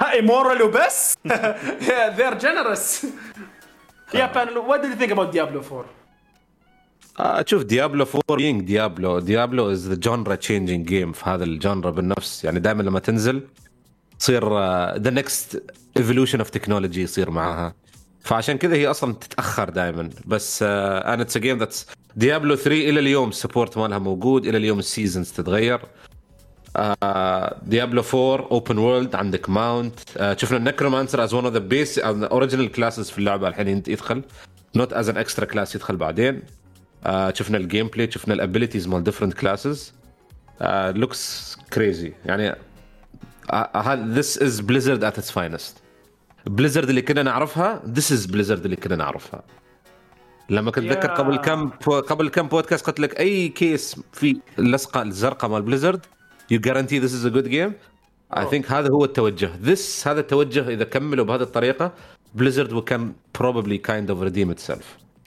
Speaker 1: ها immoral وبس؟ yeah, they're generous. yeah, panel. What did you think about Diablo 4?
Speaker 2: آه، شوف ديابلو 4 being ديابلو ديابلو از ذا جونرا تشينجينج جيم في هذا الجونرا بالنفس. يعني دائما لما تنزل تصير ذا نكست evolution of technology يصير معاها فعشان كذا هي أصلا تتأخر دائما. بس أنا it's game that's Diablo 3 إلى اليوم ال support مالها موجود. إلى اليوم ال seasons تتغير. Diablo 4 open world عندك mount شفنا ال necromancer is one of the base original classes في اللعبة. الحين يدخل. not as an extra class يدخل بعدين. آه، شفنا ال gameplay شفنا ال abilities مال different classes looks crazy يعني this is Blizzard at its finest Blizzard اللي كنا نعرفها this is Blizzard اللي كنا نعرفها. لما كنت أتذكر
Speaker 1: Yeah.
Speaker 2: قبل كم قبل كم بودكاست قلت لك أي case في اللصقه الزرقاء مال Blizzard you guarantee this is a good game I think هذا هو التوجه. this هذا التوجه إذا كملوا بهذه الطريقة Blizzard will can probably kind of redeem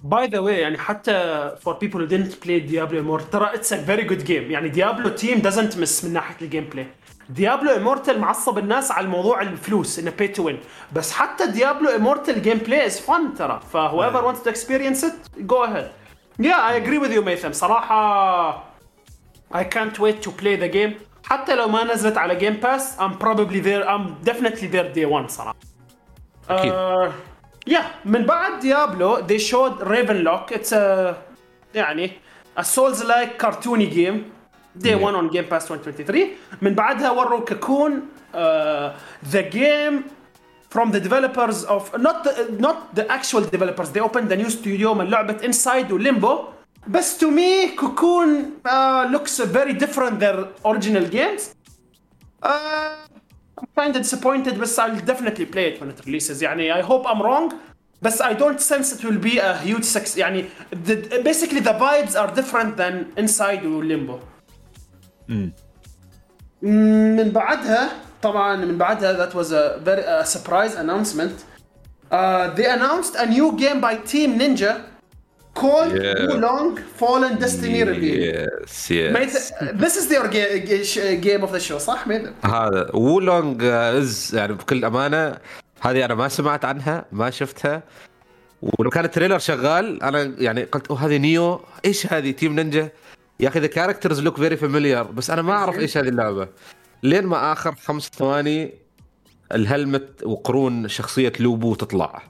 Speaker 1: By the way يعني حتى for people who didn't play Diablo Immortal ترى it's a very good game يعني Diablo team doesn't miss من ناحية ال gameplay Diablo Immortal معصب الناس على الموضوع الفلوس انه pay to win بس حتى Diablo Immortal game play is fun ترى ف whoever wants to experience it go ahead yeah I agree with you ميثم صراحة I can't wait to play the game حتى لو ما نزلت على جيم باس I'm probably there I'm definitely there day one صراحة
Speaker 2: أكيد.
Speaker 1: آه، يا من بعد ديابلو they showed Ravenlock it's a يعني a souls like cartoony game day
Speaker 2: Yeah.
Speaker 1: one on Game Pass 2023 من بعدها وروا ككون uh, the game from the developers of not the, not the actual developers they opened a new studio من لعبة Inside وLimbo بس to me كوكون uh, looks very different than original games uh, I'm kind of disappointed بس I'll definitely play it when it releases يعني I hope I'm wrong بس I don't sense it will be a huge success يعني the, basically the vibes are different than Inside وLimbo من بعدها طبعا من بعدها that was a very a surprise announcement uh, they announced a new game by Team Ninja called
Speaker 2: Yeah.
Speaker 1: Wulong Fallen Destiny Revealed.
Speaker 2: yes. Yes
Speaker 1: Mate, this is sh- game of the show صح ميثم؟
Speaker 2: هذا وولونج از يعني بكل أمانة هذه أنا ما سمعت عنها ما شفتها. ولو كان ال trailer شغال أنا يعني قلت أوه هذه Nioh إيش هذه؟ Team Ninja يا أخي the characters look very familiar بس أنا ما أعرف إيش هذه اللعبة. لين ما آخر خمس ثواني ال helmet وقرون شخصية لوبو تطلع.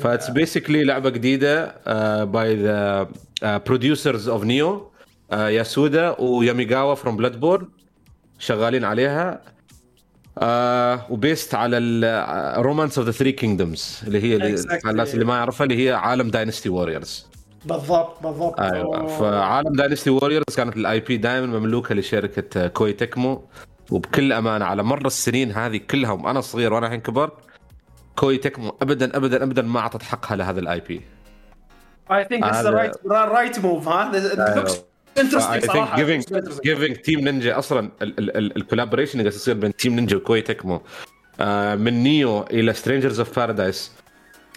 Speaker 2: ف it's basically لعبة جديدة by the producers of Nioh ياسودا وياميغاوا from Bloodborne شغالين عليها آه و based على ال Romance of the Three Kingdoms اللي هي
Speaker 1: Exactly.
Speaker 2: الناس اللي ما يعرفها اللي هي عالم Dynasty Warriors
Speaker 1: بالضبط بالضبط أيوه.
Speaker 2: فعالم Dynasty Warriors كانت ال IP دائما مملوكة لشركة Koei Tecmo وبكل أمانة على مر السنين هذه كلها وأنا صغير وأنا الحين كبرت Koei Tecmo ابدا ابدا ابدا ما أعطت حقها لهذا ال IP
Speaker 1: I think it's the right right move ها؟ It looks interesting
Speaker 2: I think
Speaker 1: صراحة.
Speaker 2: giving giving Team Ninja أصلا ال collaboration اللي قاعد يصير بين Team Ninja و Koei Tecmo آه، من Nioh إلى Strangers of Paradise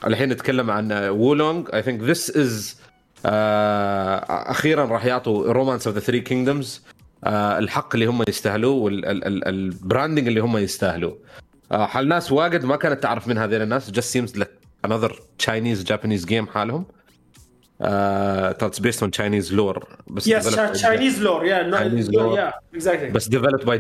Speaker 2: الحين نتكلم عن Wo Long I think this is أخيرا راح يعطوا Romance of the Three Kingdoms الحق اللي هم يستاهلوه وال branding اللي هم يستاهلوه. حال ناس واجد ما كانت تعرف من هذين الناس؟ Just seems like another Chinese Japanese game حالهم. it's based on Chinese lore. بس
Speaker 1: lore yeah no,
Speaker 2: Chinese lore.
Speaker 1: yeah exactly.
Speaker 2: بس developed by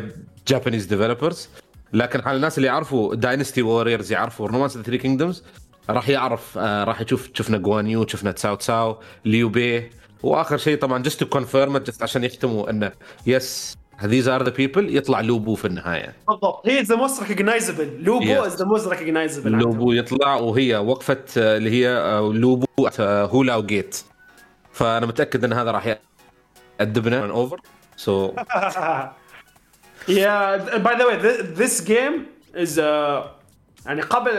Speaker 2: Japanese developers. لكن على الناس اللي يعرفوا Dynasty Warriors يعرفوا Romance the Three Kingdoms راح يعرف آه راح يشوف شفنا جوانيو شفنا تساو تساو ليو بي وآخر شيء طبعا just to confirm just عشان يختموا إنه yes these are the people يطلع لوبو في النهاية.
Speaker 1: بالضبط. he the most recognizable
Speaker 2: لوبو
Speaker 1: is the most recognizable
Speaker 2: لوبو يطلع وهي وقفه آه، اللي هي آه، لوبو آه، هولاو get فأنا متأكد إن هذا راح يأدبنا. over so
Speaker 1: yeah by the way this game is يعني قبل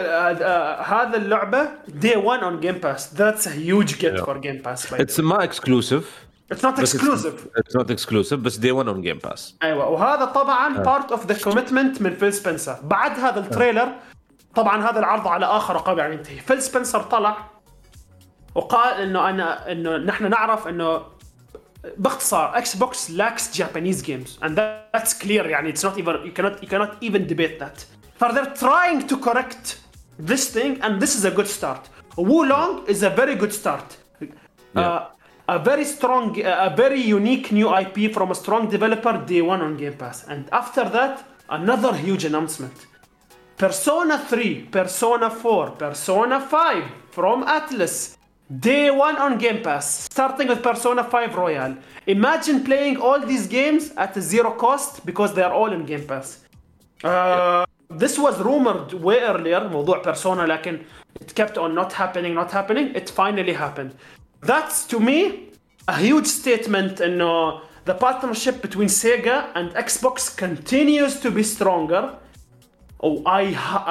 Speaker 1: هذا اللعبة day 1 on Game Pass that's huge get for Game Pass
Speaker 2: it's ما
Speaker 1: exclusive it's not exclusive
Speaker 2: it's not exclusive بس day 1 on Game Pass
Speaker 1: أيوه وهذا طبعا part of the commitment من فيل سبنسر بعد هذا ال trailer طبعا هذا العرض على آخر رقم يعني ينتهي فيل سبنسر طلع وقال إنه أنا إنه نحن نعرف إنه باختصار Xbox lacks Japanese games and that's clear يعني اتس نوت ايفر يو كانوت يو كانوت ايفن ديبيت ذات فار ذير تراينج تو كوركت ذيس ثينج اند ذيس از ا جود ستارت وو لونج از ا فيري جود ستارت a very strong uh, a very unique new IP from a strong developer day one on Game Pass and after that another huge announcement Persona 3, Persona 4, Persona 5 from Atlas. Day one on Game Pass, starting with Persona 5 Royal. Imagine playing all these games at a zero cost because they are all in Game Pass. Uh, this was rumored way earlier, موضوع Persona, لكن it kept on not happening, not happening. It finally happened. That's to me a huge statement in uh, the partnership between Sega and Xbox continues to be stronger. Oh, I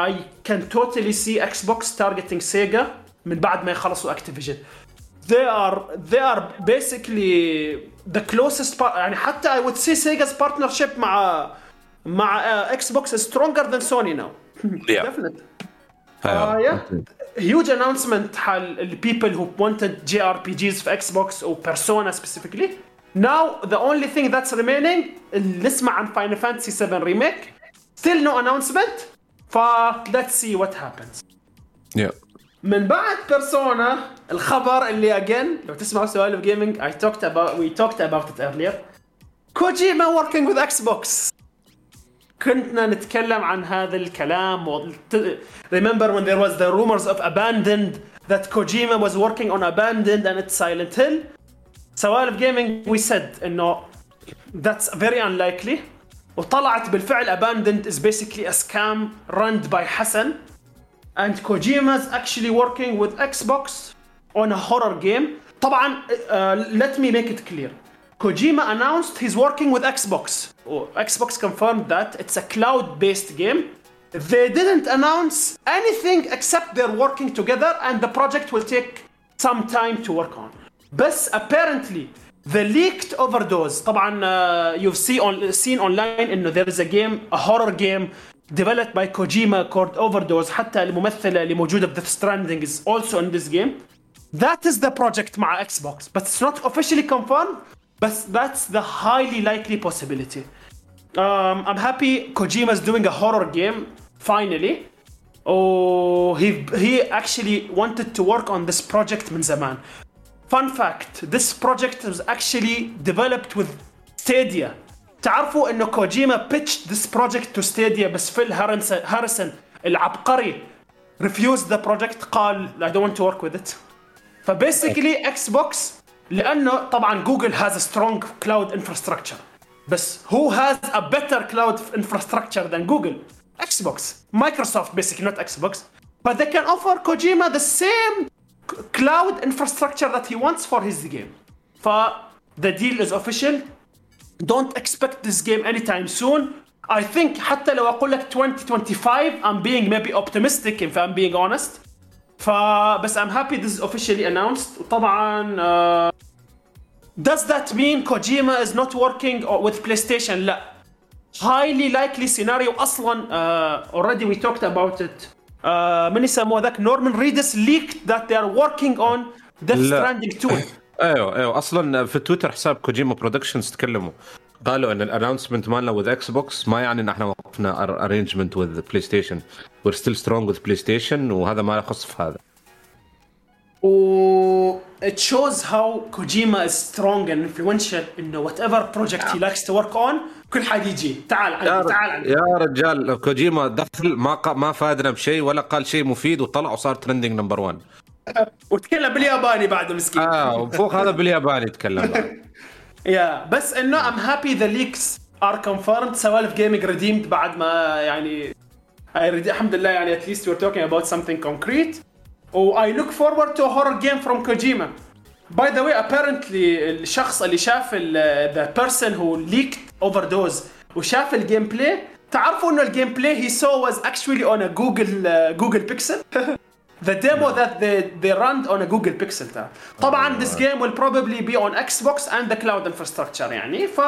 Speaker 1: I can totally see Xbox targeting Sega من بعد ما يخلصوا Activision. They are they are basically the closest part يعني حتى I would say Sega's partnership مع مع uh, Xbox is stronger than Sony now.
Speaker 2: Yeah.
Speaker 1: Definitely. Uh, yeah. Huge announcement حال people who wanted JRPGs في Xbox or Persona specifically. Now the only thing that's remaining اللي نسمع عن Final Fantasy 7 remake. Still no announcement. ف let's see what happens.
Speaker 2: Yeah.
Speaker 1: من بعد بيرسونا الخبر اللي again لو تسمعوا سوالف جيمنج I talked about we talked about it earlier كوجيما working with Xbox كنا نتكلم عن هذا الكلام و... remember when there was the rumors of abandoned that Kojima was working on abandoned and it's Silent Hill سوالف جيمنج we said انه that's very unlikely وطلعت بالفعل abandoned is basically a scam run by Hassan and Kojima's actually working with Xbox on a horror game. طبعا uh, let me make it clear. Kojima announced he's working with Xbox. Oh, Xbox confirmed that it's a cloud-based game. They didn't announce anything except they're working together and the project will take some time to work on. But apparently the leaked overdose طبعا uh, you've seen on, seen online انه there is a game a horror game developed by Kojima called Overdose حتى الممثلة اللي موجودة في Death Stranding is also in this game. That is the project مع Xbox but it's not officially confirmed but that's the highly likely possibility. Um, I'm happy Kojima is doing a horror game finally. Oh, he he actually wanted to work on this project من زمان. Fun fact, this project was actually developed with Stadia. تعرفوا انه كوجيما pitched this project to Stadia بس فيل هارنسون هاريسون العبقري refused the project قال I don't want to work with it. فبيسكلي اكس بوكس لانه طبعا جوجل has a strong cloud infrastructure بس who has a better cloud infrastructure than Google? Xbox. Microsoft basically not Xbox. But they can offer Kojima the same c- cloud infrastructure that he wants for his game. ف the deal is official. Don't expect this game anytime soon. I think حتى لو اقول لك 2025 I'm being maybe optimistic if I'm being honest. فبس I'm happy this officially announced وطبعا does that mean Kojima is not working with PlayStation لا. highly likely scenario أصلا already we talked about it من يسموه ذاك نورمان ريدس ليكت ذات ذي ار وركينج اون
Speaker 2: ذا
Speaker 1: ستراندينج 2
Speaker 2: أيوه أيوه أصلا في تويتر حساب Kojima Productions تكلموا. قالوا إن ال announcement مالنا with Xbox ما يعني إن إحنا وقفنا arrangement with PlayStation we're still strong with PlayStation وهذا ما يخص في هذا.
Speaker 1: و it shows how Kojima is strong and influential انه whatever project he likes to work on. كل حد يجي. تعال عندي تعال. عندي
Speaker 2: يا رجال كوجيما دخل ما ق... ما فادنا بشيء ولا قال شيء مفيد وطلع وصار trending number 1
Speaker 1: وتكلم بالياباني بعد مسكين.
Speaker 2: آه وفوق هذا بالياباني يتكلم
Speaker 1: yeah بس انه I'm happy the leaks are confirmed سوالف gaming redeemed بعد ما يعني الحمد لله يعني at least we're talking about something concrete و I look forward to a horror game from Kojima by the way apparently الشخص اللي شاف ال- the person who leaked overdose وشاف الجيم بلاي تعرفوا انه الجيم بلاي هي سو واز اكشولي اون جوجل جوجل بيكسل The demo that they they run on a Google Pixel ترى. طبعا this game will probably be on Xbox and the cloud infrastructure يعني ف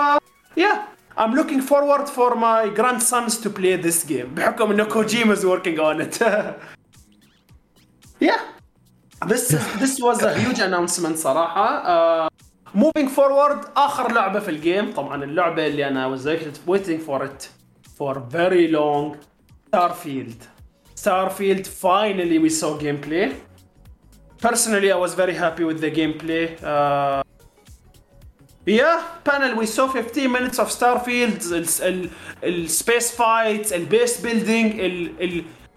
Speaker 1: yeah I'm looking forward for my grandsons to play this game بحكم انه Kojima is working on it. yeah. This this was a huge announcement صراحة. Uh, moving forward اخر لعبة في الجيم طبعا اللعبة اللي انا was waiting for it for very long Starfield. Starfield finally we saw gameplay. Personally, I was very happy with the gameplay. Uh, yeah, panel we saw 15 minutes of Starfield, السبيس فايتس, البيس بيلدينج,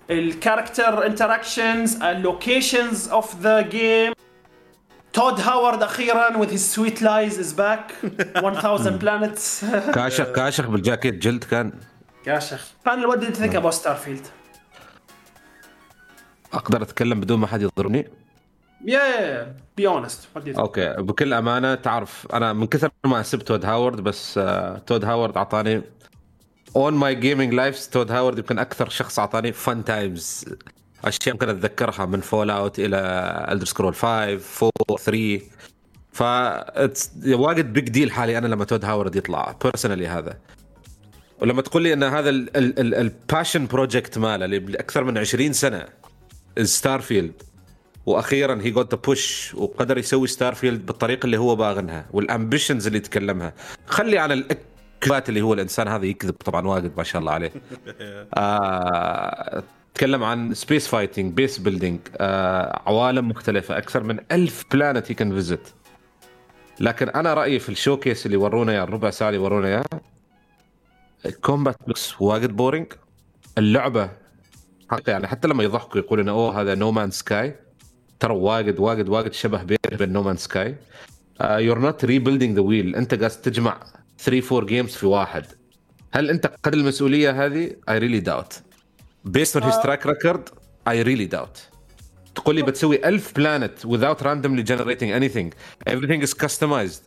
Speaker 1: الكاركتر انتراكشنز, اللوكيشنز of the game. تود هاورد اخيرا with his sweet lies is back 1000 planets
Speaker 2: كاشخ كاشخ بالجاكيت جلد كان
Speaker 1: كاشخ panel what did you think about Starfield?
Speaker 2: أقدر أتكلم بدون ما حد يضربني؟
Speaker 1: Do you think?
Speaker 2: okay بكل أمانة تعرف أنا من كثر ما سبت تود هاورد بس آه، تود هاورد أعطاني on my gaming life تود هاورد يمكن أكثر شخص أعطاني fun times أشياء ممكن أتذكرها من Fallout إلى Elder Scroll 5 4 3 ف واجد big deal حالي أنا لما تود هاورد يطلع personally هذا. ولما تقول لي إن هذا ال passion project ماله اللي أكثر من 20 سنة Starfield وأخيرا he got push وقدر يسوي Starfield بالطريقة اللي هو باغنها وال ambitions اللي يتكلمها. خلي عن الاكذبات اللي هو الإنسان هذا يكذب طبعا واجد ما شاء الله عليه. آه تكلم عن space fighting base building عوالم مختلفة أكثر من ألف planet he can visit لكن أنا رأيي في ال showcase اللي ورونا إياه الربع ساعة اللي ورونا إياه ال combat looks واجد boring اللعبة حق يعني حتى لما يضحكوا يقولوا انه أوه هذا No Man's Sky ترى واجد واجد واجد شبه بين No Man's Sky you're not rebuilding the wheel أنت قاعد تجمع 3 4 games في واحد. هل أنت قد المسؤولية هذه؟ I really doubt based on his track record I really doubt تقول لي بتسوي 1000 planet without randomly generating anything. Everything is customized.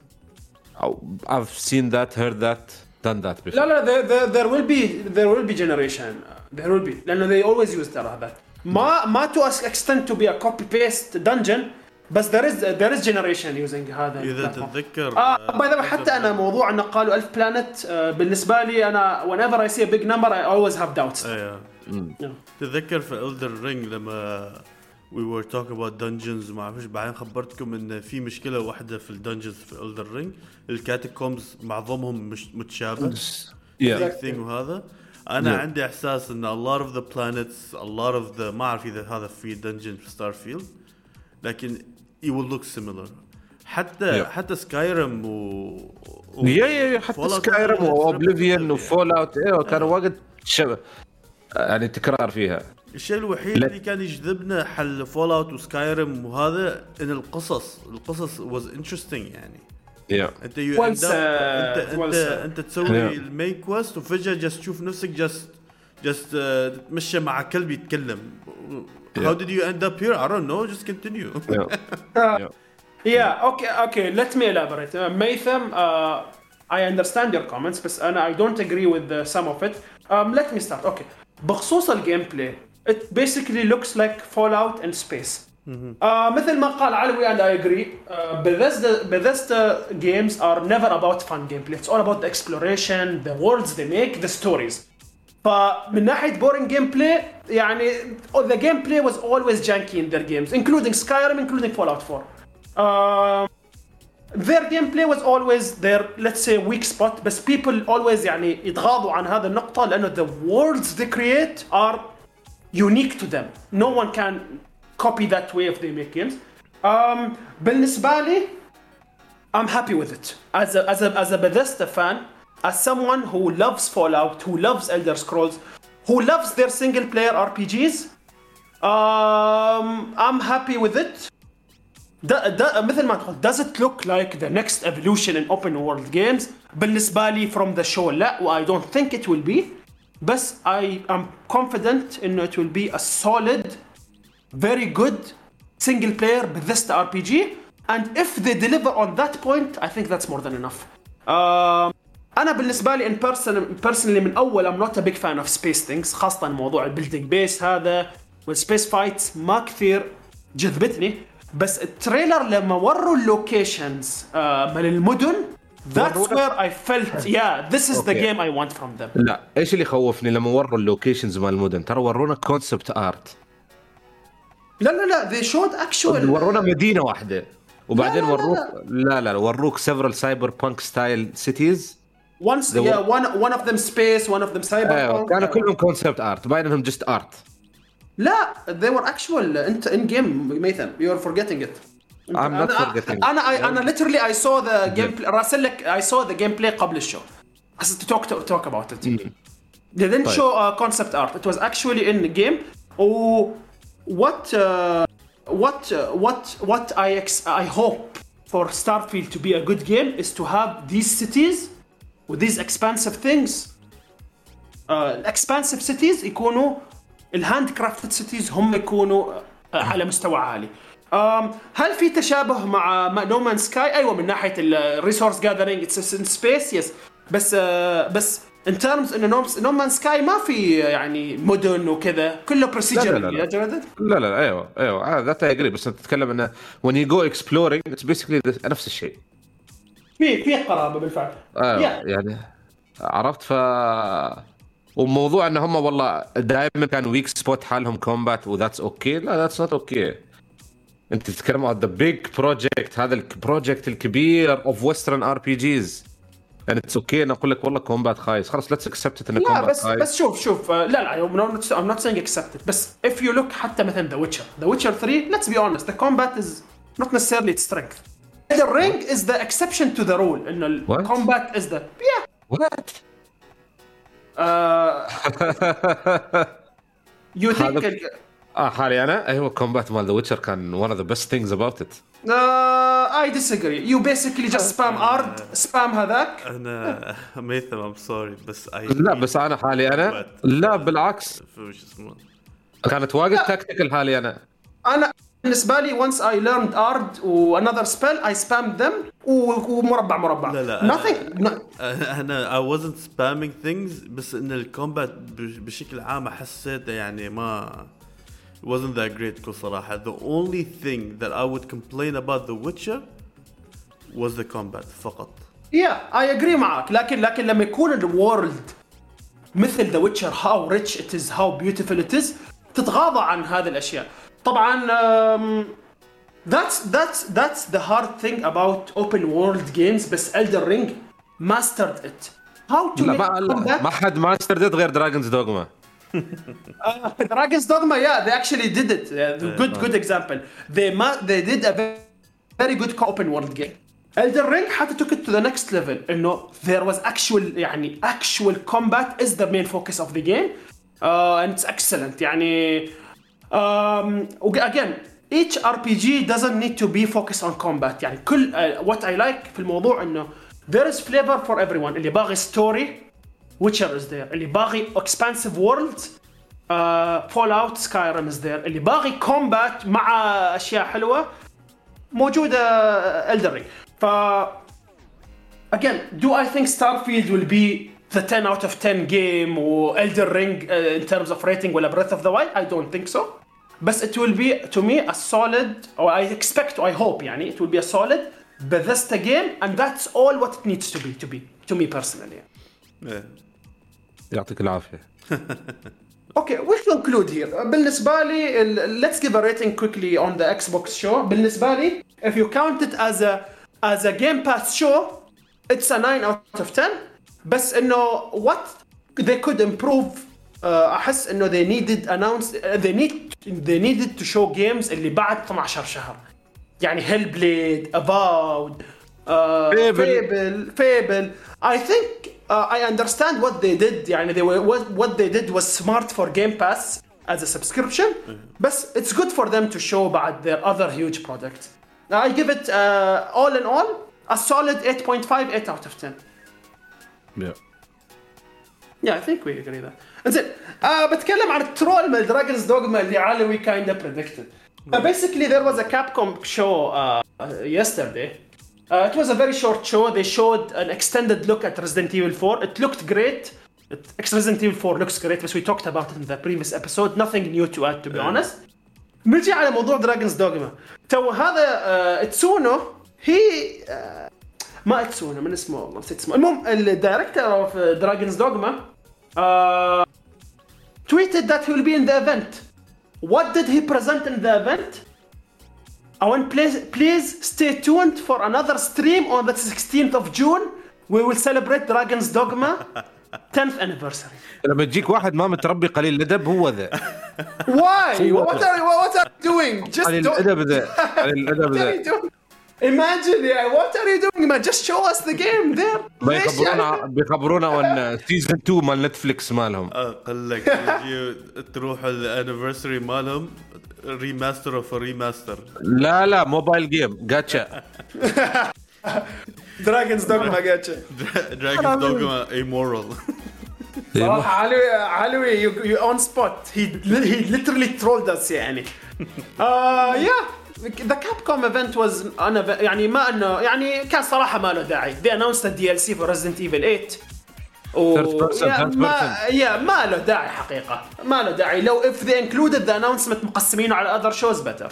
Speaker 2: I've seen that heard that done that before.
Speaker 1: لا لا there, there, there will be there will be generation. There will be لأنه they always use ترى هذا ما ما to a extent to be a copy paste dungeon بس there is there is generation using هذا
Speaker 3: اذا. تتذكر
Speaker 1: آه by the حتى أنا موضوع انه قالوا 1000 planet آه بالنسبة لي أنا whenever I see a big number I always have doubts
Speaker 3: إيه
Speaker 1: Yeah.
Speaker 3: تتذكر في Elden Ring لما we were talking about dungeons ما أعرفش بعدين خبرتكم ان في مشكله واحدة في ال dungeons في Elden Ring ال catacombs معظمهم مش متشابه
Speaker 2: yeah.
Speaker 3: big thing وهذا أنا
Speaker 2: Yeah.
Speaker 3: عندي إحساس إن a lot of the planets a lot of the ما أعرف إذا هذا في dungeon في Starfield لكن it will look similar حتى
Speaker 2: Yeah.
Speaker 3: حتى Skyrim و.
Speaker 2: yeah yeah yeah حتى
Speaker 3: Skyrim
Speaker 2: و
Speaker 3: Oblivion.
Speaker 2: و Fallout إيوه كانوا واجد شبه يعني تكرار فيها
Speaker 3: الشيء الوحيد. اللي كان يجذبنا حل Fallout و Skyrim وهذا إن القصص القصص was interesting يعني انت
Speaker 1: said,
Speaker 3: انت انت. انت تسوي
Speaker 2: Yeah.
Speaker 3: ال main quest وفجاه just تشوف نفسك just just تتمشى مع كلب يتكلم How did you end up here? I don't know. Just continue.
Speaker 1: Yeah, okay, okay. Let me elaborate. Uh, Maytham, uh, I understand your comments, but and I don't agree with uh, some of it. Um, let me start. Okay. بخصوص الجيم it basically looks like Fallout in space. Uh, مثل ما قال علوي and I agree. Uh, Bethesda, Bethesda games are never about fun gameplay. It's all about the exploration, the worlds they make, the stories. فمن ناحيه بورينج جيم بلاي يعني the gameplay was always janky in their games including Skyrim including Fallout 4 um, their gameplay was always their let's say weak spot بس people always يعني يتغاضوا عن هذا النقطة لأنه the worlds they create are unique to them no one can copy that way if they make games um, بالنسبة لي I'm happy with it as a, as a, as a Bethesda fan, as someone who loves Fallout, who loves Elder Scrolls, who loves their single player RPGs. Um, I'm happy with it. Da, da, مثل ما تقول does it look like the next evolution in open world games بالنسبة لي from the show لا و I don't think it will be بس I am confident إنه it will be a solid very good single player Bethesda RPG and if they deliver on that point I think that's more than enough. Um, أنا بالنسبة لي and personally من أول I'm not big fan of space things خاصة موضوع ال building base هذا وال space fights ما كثير جذبتني. بس ال trailer لما وروا ال locations uh, من المدن That's where I felt yeah this is the
Speaker 2: Okay.
Speaker 1: game I want from them.
Speaker 2: لا إيش اللي خوفني لما وروا ال locations مال المدن؟ ترى ورونا concept art
Speaker 1: لا لا لا they showed actual
Speaker 2: ورونا مدينة واحدة. وبعدين وروك لا لا, وروك several cyberpunk style cities
Speaker 1: once yeah one one of them space one of them cyberpunk
Speaker 2: كانوا كلهم concept art باين انهم just art
Speaker 1: لا they were actual انت in game ميثم you are forgetting it أنا أنا أنا literally I saw the gameplay راسل لك I saw the gameplay قبل ال show بس to talk to talk about it they didn't show show art it was It in game in what uh, what uh, what what I ex- I hope for Starfield to be a good game is to have these cities with these expansive things. ال expansive cities يكونوا ال hand crafted cities هم يكونوا آه، على مستوى عالي. أم، هل في تشابه مع No Man's Sky أيوه من ناحية ال resource gathering it's in space yes بس آه، بس in terms انه No Man's Sky ما في يعني مدن وكذا. كله
Speaker 2: لا،
Speaker 1: procedure
Speaker 2: لا، لا. لا لا أيوه أيوه. that I agree بس أنت تتكلم إنه when you go exploring it's basically نفس الشيء.
Speaker 1: في في قرابة بالفعل.
Speaker 2: أيوه
Speaker 1: Yeah.
Speaker 2: يعني عرفت؟ ف وموضوع إن هم والله دائما كانوا weak spot حالهم combat و that's okay لا that's not okay أنت تتكلم عن the big project هذا ال project الكبير of western RPGs يعني it's okay أنا أقول لك والله combat خايس خلاص let's accept انه
Speaker 1: لا
Speaker 2: combat
Speaker 1: بس
Speaker 2: خايس
Speaker 1: بس شوف شوف آه، لا لا I'm not, I'm not saying accept it بس if you look حتى مثلا The Witcher The Witcher 3 let's be honest the combat is not necessarily its strength Elden Ring is the exception to the rule انه ال
Speaker 2: What?
Speaker 1: combat is the yeah
Speaker 2: what
Speaker 1: uh, you think
Speaker 2: هذا-
Speaker 1: ال-
Speaker 2: آه حالي أنا. أيوه combat مال The Witcher كان one of the best things about it.
Speaker 1: Uh, I disagree. You basically just spam Aard spam هذاك.
Speaker 3: أنا ميثم I'm sorry بس اي
Speaker 2: لا بس أنا حالي أنا. لا بالعكس. كانت واجد tactical حالي أنا.
Speaker 1: أنا بالنسبة لي once I learned Aard و another spell I spammed them و- ومربع مربع.
Speaker 3: لا، لا، أنا-
Speaker 1: nothing. No-
Speaker 3: أنا I wasn't spamming things بس إن ال combat بش- بشكل عام حسيته يعني ما wasn't that great بكل صراحة the only thing that I would complain about The Witcher was the combat فقط
Speaker 1: Yeah, I agree معك لكن لكن لما يكون الورلد مثل ذا ويتشر هاو ريتش ات از هاو بيوتيفul ات از تتغاضى عن هذه الاشياء طبعا um, that's that's that's the hard thing about open world games بس Elder Ring mastered it how to
Speaker 2: لا
Speaker 1: make
Speaker 2: ما لا،
Speaker 1: combat
Speaker 2: ما حد ماستر ديد غير دراجونز دوغما
Speaker 1: Dragon's Dogma, yeah, they actually did it. Yeah, good, good example. They ma- they did a very, very good open world game. Elden Ring حتى took it to the next level انه there was actual يعني actual combat is the main focus of the game uh, and it's excellent يعني um, again each RPG doesn't need to be focused on combat يعني كل uh, what I like في الموضوع انه there is flavor for everyone اللي باغي story Witcher is there اللي باغي expansive world uh, Fallout Skyrim is there اللي باغي combat مع اشياء حلوه موجوده Elden Ring ف again do I think Starfield will be the 10 out of 10 game or Elden Ring uh, in terms of rating ولا Breath of the Wild I don't think so بس it will be to me a solid or I expect or I hope يعني it will be a solid Bethesda game and that's all what it needs to be to be to me personally
Speaker 3: إيه.
Speaker 2: يعطيك العافيه
Speaker 1: اوكي we conclude here بالنسبه لي ال- let's give a rating quickly on the Xbox show بالنسبه لي if you count it as a as a Game Pass show it's a 9 out of 10 بس انه what they could improve uh, احس انه they needed announced they need they needed to show games اللي بعد 12 شهر يعني هيل بليد افاود
Speaker 2: Fable.
Speaker 1: فيبل فيبل I think uh, I understand what they did يعني they were what, what they did was smart for Game Pass as a subscription بس it's good for them to show بعد their other huge projects I give it uh, all in all a solid 8.5 8 out of 10 Yeah, I think we agree that. انزين آه بتكلم عن الترول من دراجونز دوغما اللي علوي kind of predicted. Uh, basically there was a Capcom show uh, yesterday Uh, it was a very short show. They showed an extended look at Resident Evil 4. It looked great. It, Resident Evil 4 looks great, but we talked about it in the previous episode. Nothing new to add, to be honest. نجي على موضوع دراجونز دوغما. تو هذا uh, اتسونو هي uh, ما اتسونو من اسمه والله نسيت اسمه. المهم الدايركتور اوف دراجونز دوغما tweeted that he will be in the event. What did he present in the event? I want please please stay tuned for another stream on the 16th of June. We will celebrate Dragon's Dogma 10th anniversary.
Speaker 2: لما تجيك واحد ما متربي قليل الادب هو ذا
Speaker 1: Why? what are what are you doing? Just
Speaker 2: قليل الادب ذا قليل الادب
Speaker 1: what are
Speaker 2: ذا
Speaker 1: you doing? Imagine, yeah, what are you doing, man? Just show us the game there. يعني؟
Speaker 2: بيخبرونا بيخبرونا عن سيزون 2 مال نتفلكس مالهم
Speaker 3: أقول لك تروح ال anniversary مالهم remaster of remaster
Speaker 2: لا لا mobile game gacha
Speaker 1: Dragon's Dogma gacha.
Speaker 3: Dragon's Dogma immoral
Speaker 1: صراحة علوي علوي you, you on spot. He he literally trolled us يعني. uh, yeah. The Capcom event was un- يعني ما انه يعني كان صراحة ما له داعي. They announced a DLC for Resident Evil 8. ما يا ما له داعي حقيقة. ما له داعي. لو if they included the announcement مقسمينه على other shows better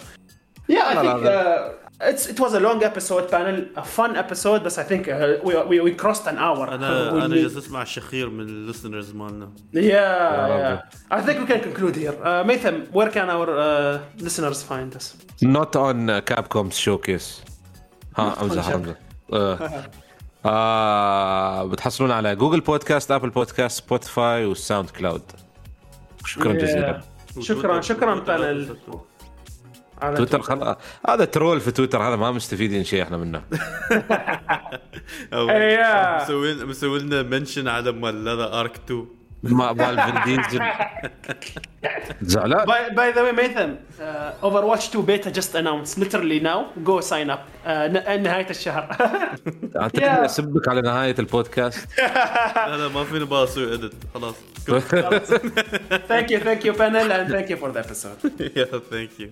Speaker 1: yeah I it was a long episode بانل a fun episode بس I think we we crossed an hour
Speaker 3: أنا
Speaker 1: أنا
Speaker 3: جالس اسمع الشخير من ال listeners مالنا.
Speaker 1: yeah I think we can conclude here ميثم where can our listeners find us
Speaker 2: not on Capcom's showcase ها امزح امزح آه. بتحصلون على Google Podcast Apple Podcast Spotify وال SoundCloud شكرا جزيلا.
Speaker 1: شكرا شكرا بانل على
Speaker 2: تويتر خلاص. هذا troll في تويتر هذا ما مستفيدين شيء إحنا منه.
Speaker 3: مسوي مسوي لنا mention على مال هذا Ark 2
Speaker 2: ما بال فين زعلان.
Speaker 1: by by the way ميثم Overwatch 2 beta just announced literally now go sign up نهاية الشهر. أعتقد
Speaker 2: أسبك على نهاية البودكاست.
Speaker 3: لا ما فيني بقى أسوي edit خلاص.
Speaker 1: thank you thank you بانل and thank you for the episode
Speaker 3: thank you